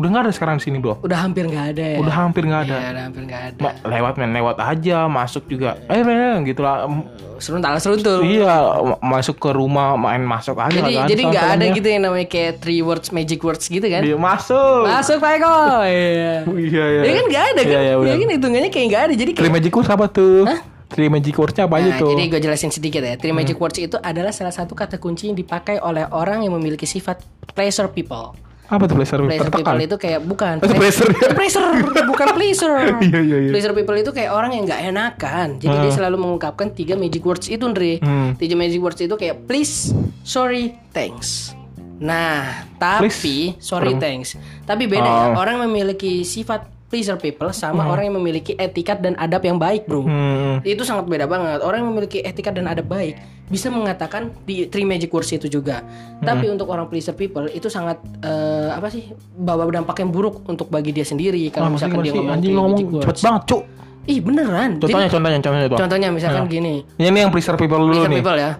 udah nggak ada sekarang di sini bro. Udah hampir nggak ada ya. Udah hampir nggak ada. Iya, udah hampir nggak ada. Ma- lewat men lewat aja masuk juga eh men gitu lah Seruntal seruntul. iya ma- masuk ke rumah main masuk aja Jadi nggak jadi nggak ada gitu yang namanya kayak three words magic words gitu kan? Dia masuk Masuk Pak Eko. Iya. iya iya Ya kan nggak ada kan? iya, iya, ya kan hitungannya kayak nggak ada. Jadi Three kayak magic words apa tuh Three magic wordsnya apa aja Nah, tuh Hmm. jadi gue jelasin sedikit ya. Three magic words itu adalah salah satu kata kunci yang dipakai oleh orang yang memiliki sifat pleasure people. Apa tuh pleasure Pleasure tertekan people itu kayak bukan itu pleasure. Pleasure, bukan pleasure. Iya, iya, iya. Pleasure people itu kayak orang yang nggak enakan. Jadi dia selalu mengungkapkan tiga magic words itu, Andre. Hmm. Tiga magic words itu kayak please, sorry, thanks. Nah, tapi sorry, thanks. Tapi beda ya. Oh. Orang memiliki sifat pleasure people sama orang yang memiliki etikat dan adab yang baik, bro. Hmm. Itu sangat beda banget. Orang yang memiliki etika dan adab baik bisa mengatakan di three magic words itu juga. Tapi untuk orang pleaser people itu sangat eh, apa sih bawa dampak yang buruk untuk bagi dia sendiri kalau Ah, misalkan dia ngomong anjing ngomong cepet banget cuk Ih beneran. Jadi, contohnya contohnya contohnya contohnya misalkan gini. ini yang pleasure people dulu Pleaser nih people ya.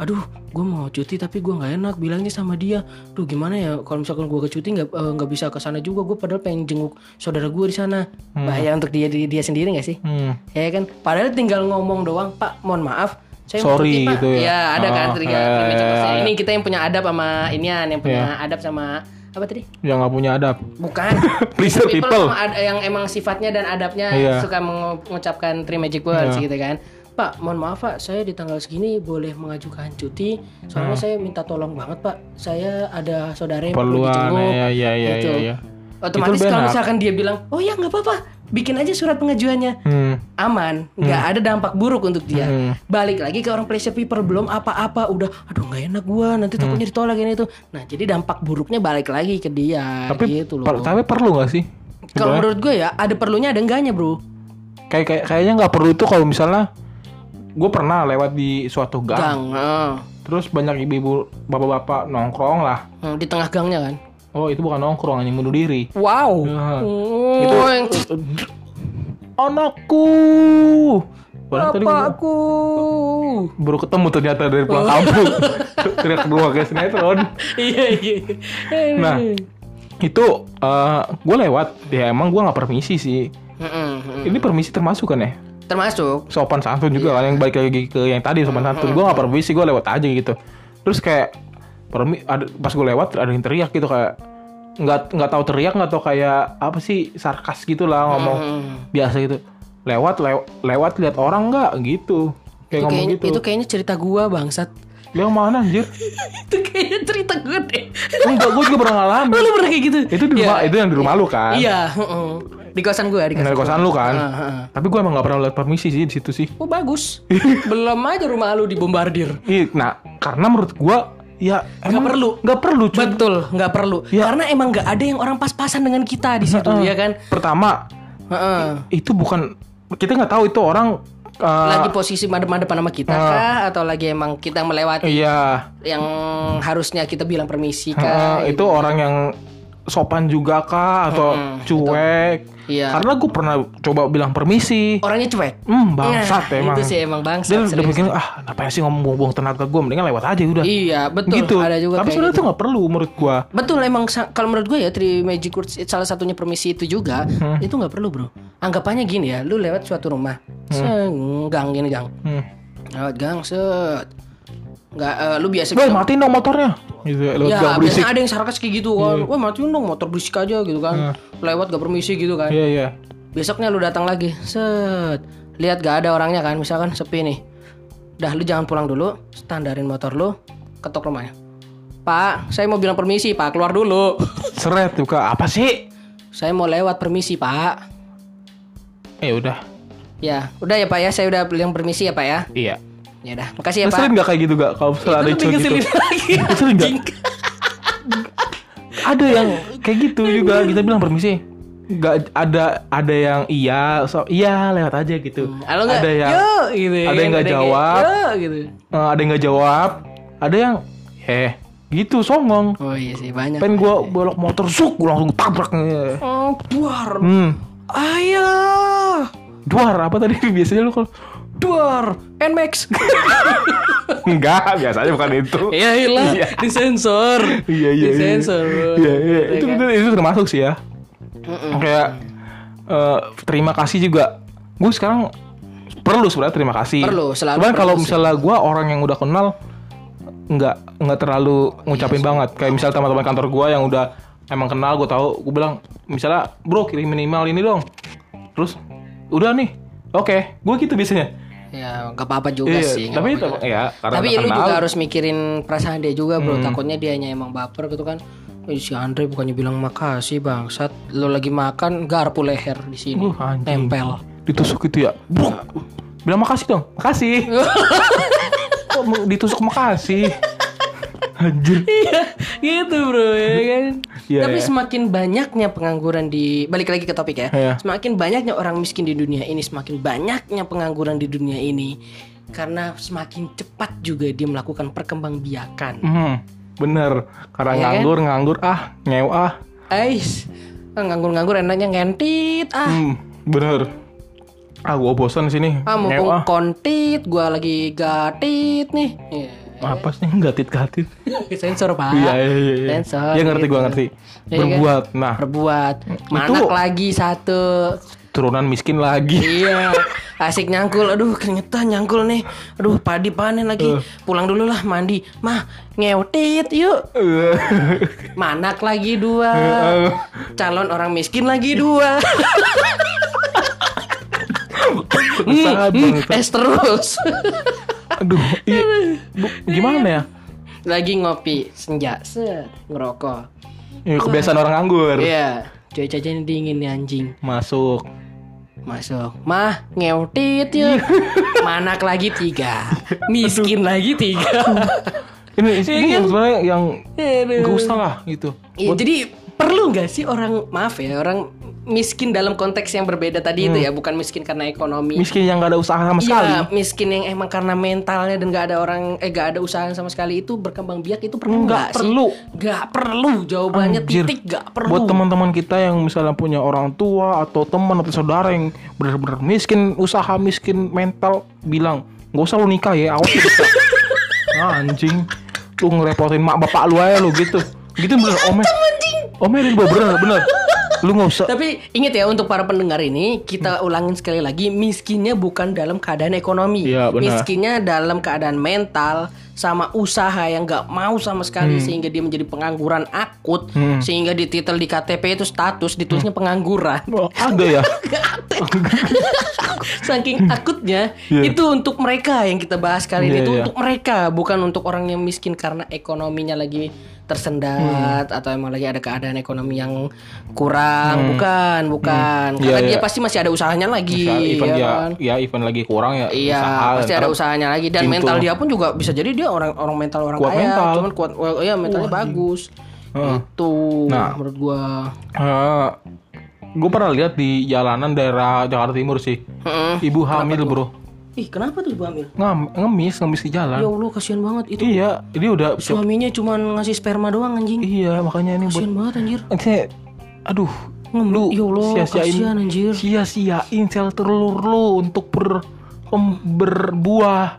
Aduh, gue mau cuti tapi gue nggak enak bilangnya sama dia. Duh gimana ya kalau misalkan gue ke cuti nggak eh, nggak bisa ke sana juga. Gue padahal pengen jenguk saudara gue di sana. Bahaya untuk dia dia, dia sendiri nggak sih? hmm. Ya kan, padahal tinggal ngomong doang, Pak, mohon maaf, saya Sorry, mau cuti, Pak. gitu ya. Ya, ada kan Oh, tiga ya, ya, ya. Ini kita yang punya adab sama inian, yang punya Ya. adab sama apa tadi? yang nggak punya adab Bukan. Pleaser people. sama ad- yang emang sifatnya dan adabnya Iya. suka mengu- mengucapkan three magic words gitu kan. Pak, mohon maaf Pak, saya di tanggal segini boleh mengajukan cuti. Soalnya Hmm. saya minta tolong banget Pak. Saya ada saudara yang perlu dijenguk. ya, ya, ya, gitu. ya, ya. Otomatis kalau misalkan dia bilang, oh ya nggak apa-apa, bikin aja surat pengajuannya hmm. aman, nggak ada dampak buruk untuk dia. Hmm. Balik lagi ke orang pleasure people belum apa-apa udah, aduh nggak enak gua, nanti takutnya ditolak ini itu. Nah jadi dampak buruknya balik lagi ke dia, tapi gitu loh. per- tapi perlu nggak sih Kalau menurut gue ya ada perlunya ada enggaknya bro. kayak kayak kayaknya nggak perlu itu kalau misalnya gue pernah lewat di suatu gang, Gang, eh. terus banyak ibu-ibu bapak-bapak nongkrong lah Hmm, di tengah gangnya kan. oh itu bukan nongkrong hanya bunuh diri Wow. Ya. Oh, Itu- anakku Padahal tadi gua bapakku. baru ketemu ternyata dari pulang kampung teriak keluar kayak sinetron Iya iya. nah itu gue lewat ya emang gue nggak permisi sih Mm-mm, mm. ini permisi termasuk kan ya Termasuk. sopan santun juga kan yang balik lagi ke yang tadi sopan santun. Gue nggak permisi gue lewat aja gitu. Terus kayak permi ada pas gue lewat ada yang teriak gitu kayak nggak nggak tahu teriak nggak tahu kayak apa sih sarkas gitu lah ngomong. Biasa gitu. Lewat lew- lewat lihat orang nggak? Gitu. Kayak Itu, ngomong kayaknya, gitu. itu kayaknya cerita gua bangsat. Yang mana anjir itu kayaknya cerita gue deh. enggak gue juga pernah ngalamin Oh, lu pernah kayak gitu? itu di rumah itu yang di rumah lu kan Iya, heeh. di kosan gue, di kosan. dari kosan lu kan Heeh, heeh. tapi gue emang nggak pernah lihat permisi sih di situ sih Oh bagus. Belum aja rumah lu dibombardir. Ih, nah karena menurut gue ya emang perlu. nggak perlu cuy Betul, nggak perlu. Ya. Karena emang nggak ada yang orang pas-pasan dengan kita di situ, ya kan? pertama Heeh. itu bukan kita nggak tahu itu orang Eh, lagi posisi madep-madepan sama kita kah atau lagi emang kita melewati Iya. yang harusnya kita bilang permisi Eh, kah? itu orang yang sopan juga kah atau cuek? Iya. Karena gue pernah coba bilang permisi. Orangnya cuek. Hmm, bangsat Nah, emang. Itu sih emang bangsat. Dia udah bikin ah ngapain sih ngomong buang tenaga gue mendingan lewat aja udah. Iya, betul. gitu. Ada juga Tapi sebenarnya gitu. itu nggak perlu menurut gue. Betul emang kalau menurut gue ya Three Magic Words salah satunya permisi itu juga Hmm. itu nggak perlu bro. Anggapannya gini ya, lu lewat suatu rumah, gang gini gang, Hmm. lewat gang set, nggak eh, lu biasa. Woi matiin dong motornya. Gitu ya, lewat ya gak biasanya ada yang sarkas kayak gitu kan, wah matiin dong motor berisik aja gitu kan, lewat gak permisi gitu kan. Iya iya. Besoknya lu datang lagi, set, lihat gak ada orangnya kan, misalkan sepi nih, dah lu jangan pulang dulu, standarin motor lu, ketok rumahnya. Pak, saya mau bilang permisi, Pak, keluar dulu. Seret juga apa sih? Saya mau lewat permisi pak Eh udah. Ya udah ya pak ya Saya udah bilang permisi ya pak ya Iya. Ya udah Makasih ya pak sering gak kayak gitu gak? Kalau misalnya ada lebih gitu. sering gak? ada yang kayak gitu juga kita bilang permisi. Gak ada ada yang iya so iya lewat aja gitu. Nggak ada yang gitu ya ada yang nggak jawab. Gitu eh, ada yang nggak jawab. Ada yang eh gitu songong. Oh iya sih banyak Pengen gua belok motor suk gua langsung tabrak. Oh duar Hmm. Ayah Duar apa tadi biasanya lu kalau Duar Nmax enggak biasanya bukan itu. Ya hilang Iya. Disensor Iya iya. iya. Disensor. Iya iya. Ya Itu kan? betul itu termasuk sih ya. Kayak eh, terima kasih juga. Gue sekarang perlu sebenarnya terima kasih. Perlu, selalu Cuman kalau misalnya gue orang yang udah kenal nggak nggak terlalu ngucapin banget. Kayak misalnya teman-teman kantor gue yang udah emang kenal gue tahu gue bilang misalnya bro kirimin email ini dong. Terus udah nih. Oke, gue gitu biasanya. Ya gak apa-apa juga Iya, sih tapi itu ya karena Tapi lu juga harus mikirin perasaan dia juga bro Takutnya dia hanya emang baper gitu kan "Eh, si Andre bukannya bilang makasih bangsat Lu lagi makan garpu leher di sini Uh, anjing. Tempel ditusuk gitu ya. Bruk. Bilang makasih dong. Makasih. Kok ditusuk makasih? Anjir. Iya gitu bro ya kan Iya, Tapi iya. semakin banyaknya pengangguran di Balik lagi ke topik ya Iya. Semakin banyaknya orang miskin di dunia ini Semakin banyaknya pengangguran di dunia ini Karena semakin cepat juga dia melakukan perkembangbiakan Hmm, bener. Karena Iya kan? nganggur, nganggur, ah, ngew ah. Ais ah, Nganggur-nganggur enaknya ngentit Ah Hmm, bener. Ah, gua bosan di sini. Ah mumpung kontit, gua lagi gatit nih. Iya. Apa sih gatit-gatit? Sensor pak. Iya, iya, iya. iya. Sensor. Iya ngerti, gitu. gua ngerti. Kan? Berbuat. Nah, Berbuat. Itu- Manak lagi satu. turunan miskin lagi. iya. Asik nyangkul. Aduh keringetan nyangkul nih. Aduh padi panen lagi. Eh. Pulang dulu lah mandi. Mah ngeutit yuk. Manak lagi dua. Eh. Calon orang miskin lagi dua. Hmm, bangsat. es terus. Aduh, iya. Bu, gimana ya? lagi ngopi senja set ngerokok. Ya, kebiasaan orang nganggur. Iya, cuacanya dingin nih anjing. Masuk. Masuk. Mah, ngeutit yuk. Manak lagi tiga. Miskin lagi tiga. Ini, ini yang sebenarnya yang gak usah lah gitu. Iya, jadi perlu nggak sih orang maaf ya orang miskin dalam konteks yang berbeda tadi itu ya, bukan miskin karena ekonomi. Miskin yang gak ada usaha sama sekali. Iya, miskin yang emang karena mentalnya dan gak ada orang eh gak ada usaha sama sekali itu berkembang biak itu perlu Nggak nggak perlu. Nggak perlu. Jawabannya Anjir. titik gak perlu. Buat teman-teman kita yang misalnya punya orang tua atau teman atau saudara yang benar-benar miskin usaha miskin mental bilang nggak usah lu nikah ya awas lu bisa." Ah, anjing lu ngerepotin mak bapak lu aja lu gitu gitu bener omer omerin gua bener bener lu nggak usah Tapi ingat ya untuk para pendengar ini kita ulangin sekali lagi miskinnya bukan dalam keadaan ekonomi, Iya, benar. miskinnya dalam keadaan mental sama usaha yang nggak mau sama sekali Hmm. sehingga dia menjadi pengangguran akut sehingga di titel di KTP itu status ditulisnya pengangguran. Oh, ada ya Saking akutnya Iya. itu untuk mereka yang kita bahas kali ini Iya, itu iya. untuk mereka bukan untuk orang yang miskin karena ekonominya lagi tersendat atau emang lagi ada keadaan ekonomi yang kurang bukan bukan Iya, karena dia iya. pasti masih ada usahanya lagi Misal event ya ya, kan? ya event lagi kurang ya Iya, usaha, pasti ada usahanya lagi dan pintu. mental dia pun juga bisa jadi dia orang orang mental orang Kuat kaya, mental. cuman kuat, well, iya mentalnya bagus. Itu Nah. menurut gua. gue pernah lihat di jalanan daerah Jakarta Timur sih Heeh. ibu hamil bro Ih, kenapa tuh ibu hamil? Ngam, ngemis, ngemis di jalan. Ya Allah, kasihan banget itu. Iya, dia udah Suaminya cuma ngasih sperma doang anjing. Iya, makanya ini buat Kasihan banget anjir. Aduh, Ngem- lu ya Allah, sia-siain kasihan, anjir. sia-siain sel telur lu untuk ber pem- berbuah.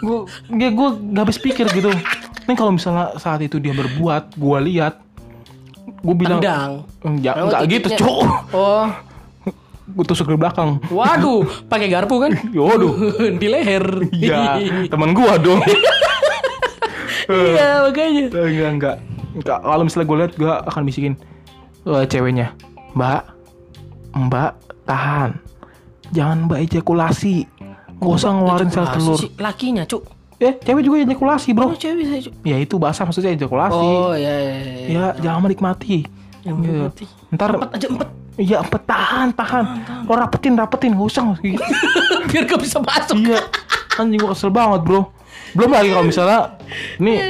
gue ya gue nggak habis pikir gitu. Nih kalau misalnya saat itu dia berbuat, gue lihat, gue bilang Tendang. enggak enggak gitu, cuk. Oh, Gue tusuk di belakang. waduh, pakai garpu kan? Waduh. Di leher. Iya, teman gua dong. Iya, makanya. enggak enggak. Enggak, kalau misalnya gue lihat gue akan bisikin eh, ceweknya, "Mbak, Mbak, tahan. Jangan Mbak ejakulasi. Gak usah ngeluarin sel telur." Lakinya, Cuk. Eh, cewek juga ejakulasi, Oh, Bro. cewek bisa, Cuk. Ya itu bahasa maksudnya ejakulasi. Oh, iya, iya, iya. Ya, jangan menikmati. Iya. menikmati. Ntar Empat aja empat. Iya, empet tahan, tahan. Lo rapetin, rapetin, gak usah. Biar gak bisa masuk. iya. Anjing gua kesel banget, Bro. Belum lagi kalau misalnya ini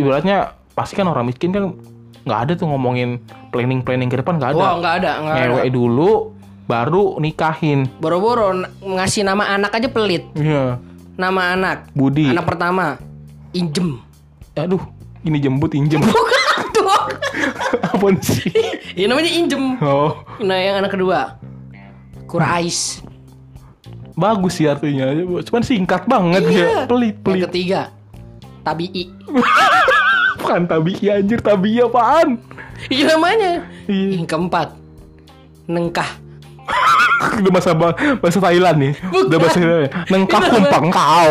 ibaratnya pasti kan orang miskin kan nggak ada tuh ngomongin planning planning ke depan nggak ada. Wah, nggak ada. Ngewe dulu baru nikahin. Boro-boro ngasih nama anak aja pelit. Iya. Nama anak. Budi. Anak pertama Injem. Aduh, ini jembut injem. Apaan sih? Ini namanya Injem. Oh, Nah, yang anak kedua Kurais. bagus sih artinya. Cuman singkat banget ya. Pelit, Yang pelit. ketiga Tabii. Bukan tabi anjir, tabi apaan? Iya namanya. Iya. Yang keempat Nengkah. Udah bahasa bahasa Thailand nih. Udah Bukan. bahasa Thailand. Nengkap kumpang kau.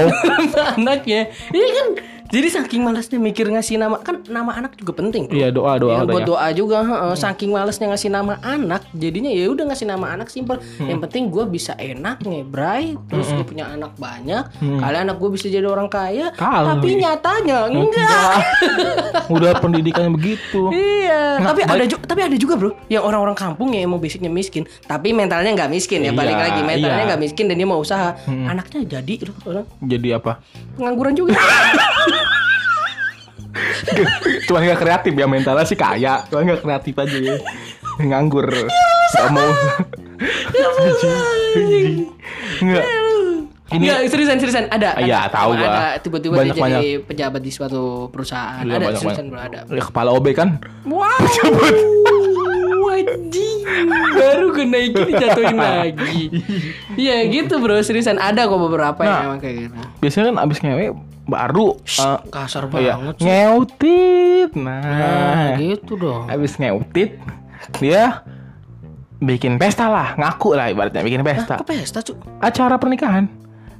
Anaknya. Iya kan. Jadi saking malasnya mikir ngasih nama kan nama anak juga penting. bro. Iya, doa doa Ya, buat doa juga, heeh. saking malesnya ngasih nama anak, jadinya ya udah ngasih nama anak simpel. Hmm. Yang penting gue bisa enak ngebray, terus gue punya anak banyak, Hmm. kali anak gue bisa jadi orang kaya. Kali. Tapi nyatanya enggak. Udah pendidikannya begitu. iya. Nah, tapi baik- ada juga, tapi ada juga bro, yang orang-orang kampung yang emang basicnya miskin, tapi mentalnya nggak miskin ya. Balik Iya, lagi mentalnya iya. Hmm. nggak miskin dan dia mau usaha. Anaknya jadi loh orang Jadi apa? pengangguran juga. Cuman gak kreatif ya mentalnya sih kaya Cuman gak kreatif aja ya Nganggur Gak mau Enggak Ini Enggak, seriusan seriusan ada. Iya, tahu gua. Ada tiba-tiba dia jadi pejabat di suatu perusahaan. Iya, ada banyak, seriusan banyak. ada. Ya, Kepala OB kan Wow. Wajib. Baru gue naikin dijatuhin lagi. Iya gitu bro, seriusan ada kok beberapa yang Nah. emang kayak gitu. Biasanya kan abis ngewe Baru eh, Kasar iya, banget sih. Ngeutit Nah, Nah gitu dong. Abis ngeutit Dia Bikin pesta lah Ngaku lah ibaratnya Bikin pesta Ke pesta cu. Acara pernikahan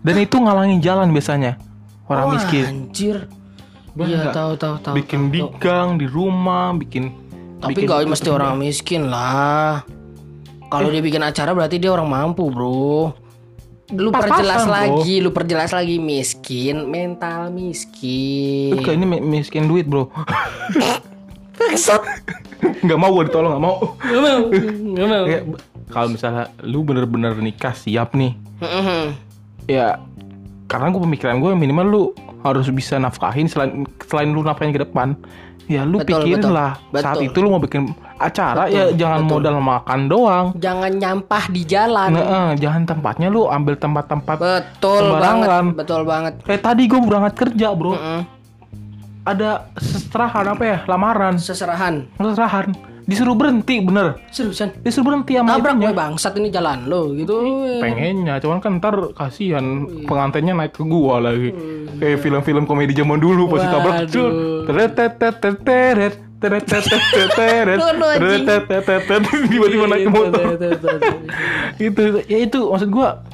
Dan itu ngalangin jalan biasanya Orang Oh, miskin Anjir. Iya tahu tahu tahu. bikin tahu, di tahu. di rumah bikin Tapi bikin gak mesti orang miskin lah. Kalau dia bikin acara berarti dia orang mampu, Bro. Lu perjelas bro. lagi, lu perjelas lagi miskin, mental miskin. Enggak, ini mi- miskin duit bro Bangsat. nggak mau gue ditolong nggak mau Gak mau. Gak mau. Ya, kalau misalnya lu bener-bener nikah siap nih Mhm. ya karena gue pemikiran gue minimal lu harus bisa nafkahin selain selain lu nafkahin ke depan ya lu Betul, pikirin betul. lah saat itu lu mau bikin acara Betul, ya jangan betul. modal makan doang Jangan nyampah di jalan. Eh, jangan tempatnya lu ambil tempat-tempat Betul banget, betul banget. kayak tadi gue berangkat kerja bro Mhm. Ada seserahan apa ya lamaran Seserahan. seserahan disuruh berhenti bener Seriusan. disuruh berhenti sama Nabrak gue bangsat ini jalan lo gitu. pengennya cuman kan ntar kasihan pengantinnya naik ke gua lagi kayak film-film komedi zaman dulu pasti tabrak teret tiba-tiba naik ke motor itu ya itu maksud gua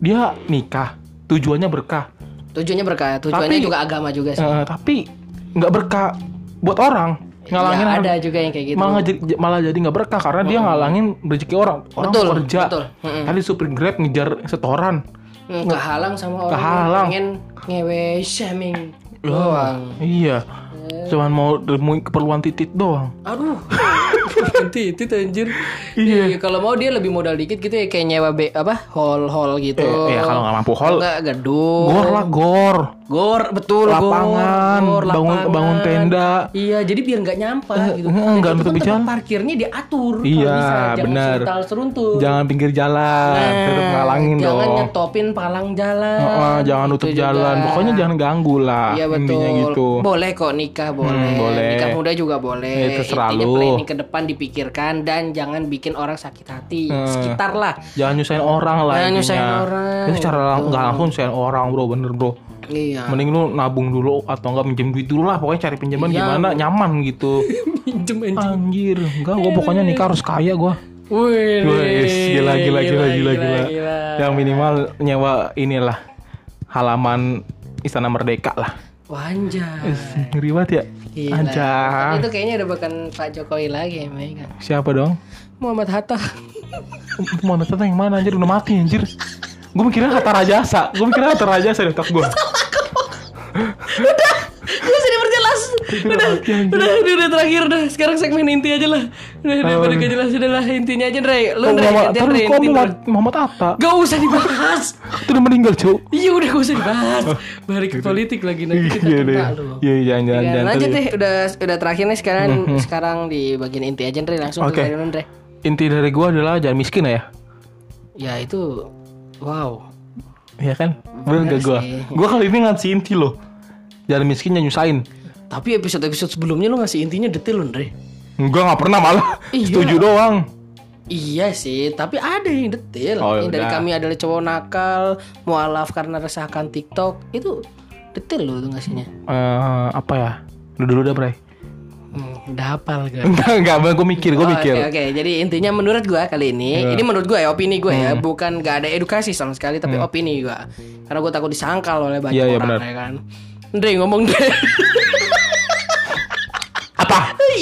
dia nikah tujuannya berkah Tujuannya berkah, tujuannya Tapi- juga agama juga sih. Eh, tapi nggak berkah buat orang ngalangin Ya, ada juga yang kayak gitu. malah jadi malah jadi nggak berkah karena dia ngalangin rezeki orang orang Betul, kerja betul. Mm-mm. tadi supir grab ngejar setoran Hmm, kehalang sama orang Kehalang. pengen ngewe shaming doang. iya cuman mau demi keperluan titit doang Aduh, Nanti itu anjir. Iya. kalau mau dia lebih modal dikit gitu ya kayak nyewa be, apa hall hall gitu. Eh, iya, kalau nggak mampu hall, Enggak gedung. Gor lah gor. Gor betul Lapangan, gor, bangun- lapangan. bangun tenda. Iya, jadi biar nggak nyampah gitu. eh, Dan nggak itu nutup jalan. parkirnya diatur. Iya, bisa. Jangan benar. sental seruntul. Jangan pinggir jalan, tetap ngalangin Nah, jangan dong. nyetopin palang jalan. Heeh, jangan nutup Gitu jalan. juga. Pokoknya jangan ganggu lah. Iya betul. Gitu. Boleh kok nikah boleh. Hmm, boleh. Nikah muda juga boleh. Ya, terserah Intinya planning ke depan dipikirkan dan jangan bikin orang sakit hati. Sekitar lah. Jangan nyusahin orang lah. Jangan nyusahin orang. Secara lang- nggak langsung nyusahin orang bro, bener bro. Iya. Mending lu nabung dulu atau enggak minjem duit dulu lah. Pokoknya cari pinjaman Iya. gimana nyaman gitu. Pinjem anjing. Anjir, enggak gua pokoknya nikah harus kaya gua. Wih, Wes, gila gila gila gila gila. Yang minimal nyewa inilah halaman Istana Merdeka lah. Wanjay. Ngeri banget ya. Gila. Anjay. Itu kayaknya udah bukan Pak Jokowi lagi ya, kan. Siapa dong? Muhammad Hatta. Muhammad Hatta yang mana anjir udah mati anjir. Gue mikirnya Hatta Rajasa. Gue mikirnya Hatta Rajasa di otak gue. Gak diperjelas. Udah, udah, udah, udah terakhir udah. Sekarang segmen inti aja lah. Udah, udah, Oh, pada udah. gak jelas udah lah intinya aja, Dre. Lu Oh, Dre, terus Dre, inti, Muhammad, Hatta? Gak usah dibahas. Itu udah meninggal cuy. Iya udah gak usah dibahas. Balik ke politik lagi nanti kita Iya kena lu. Iya iya, jangan jangan Ya, jangan. lanjut deh, udah udah terakhir nih sekarang sekarang di bagian inti aja Dre langsung ke Dre. Inti dari gue adalah jangan miskin ya. Ya itu wow. Iya kan? Bener gak gue? Gue kali ini ngasih inti loh. Jangan miskin jangan nyusahin. Tapi episode-episode sebelumnya lu ngasih intinya detail loh, Dre. Enggak nggak pernah malah. Iya. Setuju doang. Iya sih, tapi ada yang detail. Oh, yang dari kami adalah cowok nakal, mualaf karena resahkan TikTok. Itu detail loh tuh ngasihnya. Eh apa ya? Lu dulu dah Bray. Hmm, udah hafal kan. Enggak enggak, gue mikir, gue Oh, mikir. Oke, oke. Jadi intinya menurut gua kali ini, Iya. ini menurut gua ya opini gua Hmm. ya, bukan gak ada edukasi sama sekali, tapi opini gua. Karena gua takut disangkal oleh banyak Iya, iya, orang benar. ya kan. Andre ngomong Andre.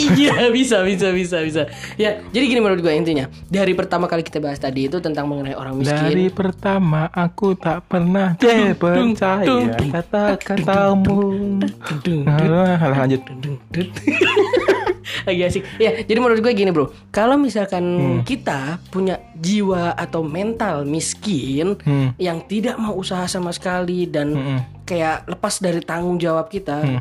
Iya bisa bisa bisa bisa ya jadi gini menurut gue intinya dari pertama kali kita bahas tadi itu tentang mengenai orang miskin Dari pertama aku tak pernah deh percaya kata-katamu. Nah, lanjut. lagi asik ya jadi menurut gue gini bro kalau misalkan Hmm. kita punya jiwa atau mental miskin Hmm. yang tidak mau usaha sama sekali dan Mm-mm. kayak lepas dari tanggung jawab kita Hmm.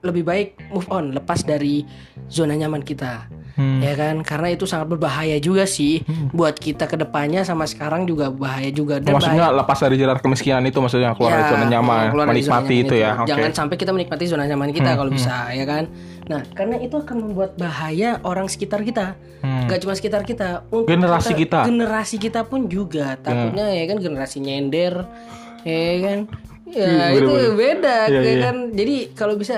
Lebih baik move on lepas dari zona nyaman kita Hmm. ya kan karena itu sangat berbahaya juga sih buat kita ke depannya sama sekarang juga bahaya juga dan Maksudnya lepas dari jerat kemiskinan itu maksudnya keluar dari Ya, zona nyaman, keluar dari zona menikmati nyaman itu ya. Oke. Hmm, Jangan sampai kita menikmati zona nyaman kita kalau bisa ya kan. Nah, karena itu akan membuat bahaya orang sekitar kita. Hmm. Gak cuma sekitar kita, untuk Generasi kita. Generasi kita pun juga. Takutnya ya kan generasi nyender ya kan. Ya Iya, itu bener-bener. beda Iya, ya iya. kan. Jadi kalau bisa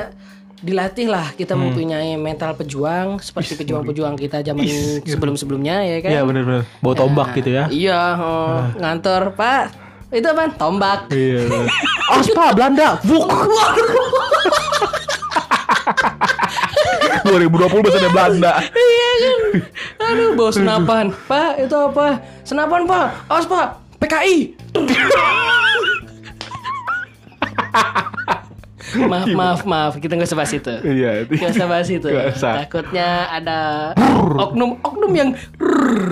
dilatih lah kita Hmm. mempunyai mental pejuang seperti pejuang-pejuang kita zaman sebelum-sebelumnya ya kan. Iya benar-benar. Bawa tombak gitu ya. Iya, oh, ngantor, Pak. Itu apa? Tombak. Iya. Aspa Belanda. Vuk. 2020 bahasa Belanda. Iya kan. Aduh, bawa senapan. Pak, itu apa? Senapan, Pak. Awas, Pak. PKI. maaf, maaf, maaf. Kita nggak usah bahas itu. Iya. Nggak usah bahas itu. Takutnya ada oknum-oknum yang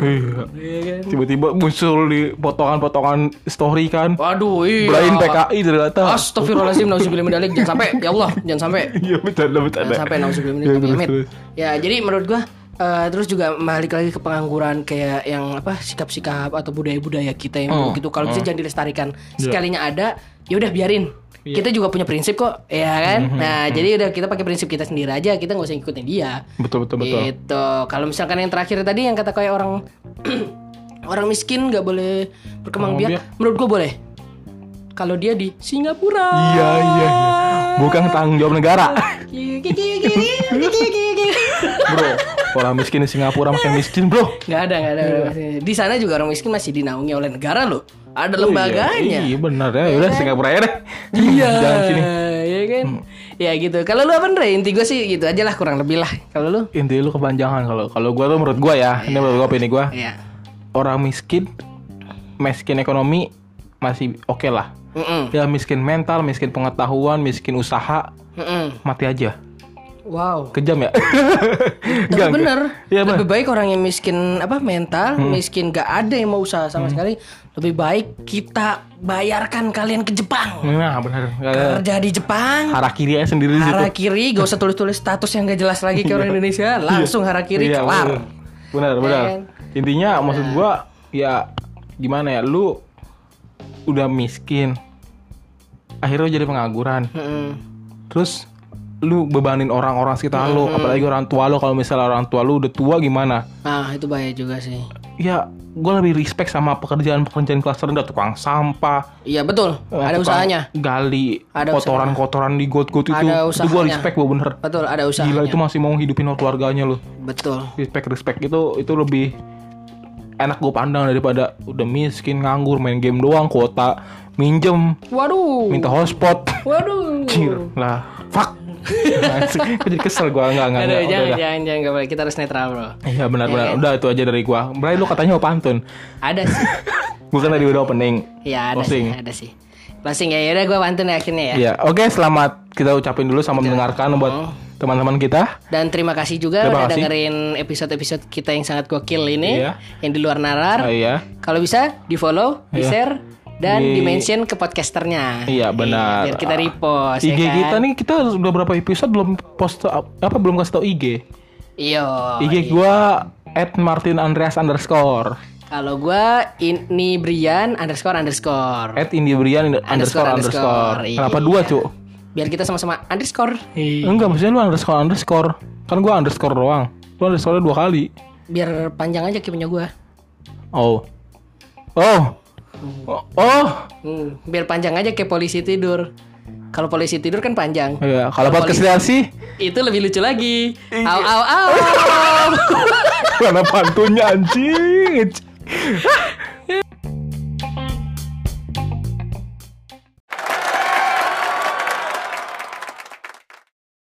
Iya. Iya kan? Tiba-tiba muncul di potongan-potongan story kan. Waduh, iya. Belain PKI ternyata. Astagfirullahaladzim, nauzubillah min dzalik. Jangan sampai, ya Allah, jangan sampai. Iya bercanda bercanda. Jangan sampai nauzubillah min Iya. Ya, jadi menurut gua eh, terus juga balik lagi ke pengangguran kayak yang apa sikap-sikap atau budaya-budaya kita yang Oh, gitu kalau bisa jangan dilestarikan sekalinya ada ya udah biarin kita juga punya prinsip kok ya kan Mhm, nah jadi udah kita pakai prinsip kita sendiri aja kita nggak usah ngikutin dia Betul betul betul. gitu kalau misalkan yang terakhir tadi yang kata kayak orang orang miskin nggak boleh berkembang biak menurut gua boleh kalau dia di Singapura Iya iya iya. Bukan tanggung jawab negara. Bro, orang miskin di Singapura makin miskin, Bro. Nggak ada, nggak ada. Di sana juga orang miskin masih dinaungi oleh negara loh. Ada Oh, lembaganya. Iya, iya benar ya. Udah Singapura ya deh. Iya. Jangan sini. Iya kan? Ya gitu. Kalau lu apa Andre? Inti gue sih gitu aja lah kurang lebih lah. Kalau lu? Inti lu kepanjangan kalau kalau gua tuh menurut gua ya, ini menurut gua opini gua. Iya. Orang miskin miskin ekonomi masih oke lah. Mm-mm. Ya miskin mental, miskin pengetahuan, miskin usaha, Mm-mm. mati aja. Wow. Kejam ya? Tapi bener, Iya, lebih baik orang yang miskin apa mental, Hmm. miskin gak ada yang mau usaha sama sekali. Lebih baik kita bayarkan kalian ke Jepang. Nah, benar. Kerja di Jepang, Harakiri aja sendiri di situ. harakiri, gak usah tulis-tulis status yang gak jelas lagi ke orang Indonesia, langsung harakiri Iya, kelar. Benar, benar. kan? Intinya maksud gua ya gimana ya? Lu udah miskin. Akhirnya jadi pengangguran. Mm-mm. Terus lu bebanin orang-orang sekitar lu, apalagi orang tua lu kalau misalnya orang tua lu udah tua gimana? Nah itu bahaya juga sih. Ya, gua lebih respect sama pekerjaan-pekerjaan kelas rendah, tukang sampah, Iya betul, ada tukang usahanya. Gali Ada kotoran-kotoran di got-got itu. Ada Itu gua usahanya. respect gua bener. Betul, ada usahanya. Gila itu masih mau hidupin keluarganya lu. Betul. respect respect itu itu lebih enak gue pandang daripada udah miskin nganggur main game doang kuota minjem Waduh. minta hotspot Waduh. Cir lah fuck Gue jadi kesel gue nggak nggak nggak, jangan, udah, jangan, jangan, gak boleh. Kita harus netral, bro. iya benar benar udah itu aja dari gue Bray lu katanya mau pantun Ada sih. gue kan tadi udah opening Iya, ada Closing. sih, ada sih. Closing ya, yaudah gue pantun ya akhirnya ya. Iya, oke selamat kita ucapin dulu sama mendengarkan buat teman-teman kita. Dan terima kasih juga Terima udah kasih. dengerin episode-episode kita yang sangat gokil ini, Iya. yang di luar narar. Oh, iya. Kalau bisa di follow, di Iya. share, dan Di- di mention ke podcasternya. Iya benar. biar kita repost. IG ya kan? kita nih kita sudah berapa episode belum post apa belum kasih tau IG. Iya. IG gua at Martin Andreas underscore Kalau gue ini Brian underscore underscore. at Indibrian underscore Underscore, underscore. underscore. Kenapa Iya. dua cuk? Biar kita sama-sama underscore. Enggak maksudnya lu underscore underscore. Kan gua underscore doang. Lu underscore dua kali. Biar panjang aja kayak punya gue. Oh. Oh. Oh. oh. Hmm, biar panjang aja kayak polisi tidur. Kalau polisi tidur kan panjang. Iya, kalau podcast sih Itu lebih lucu lagi. Au au au. Mana pantunnya anjing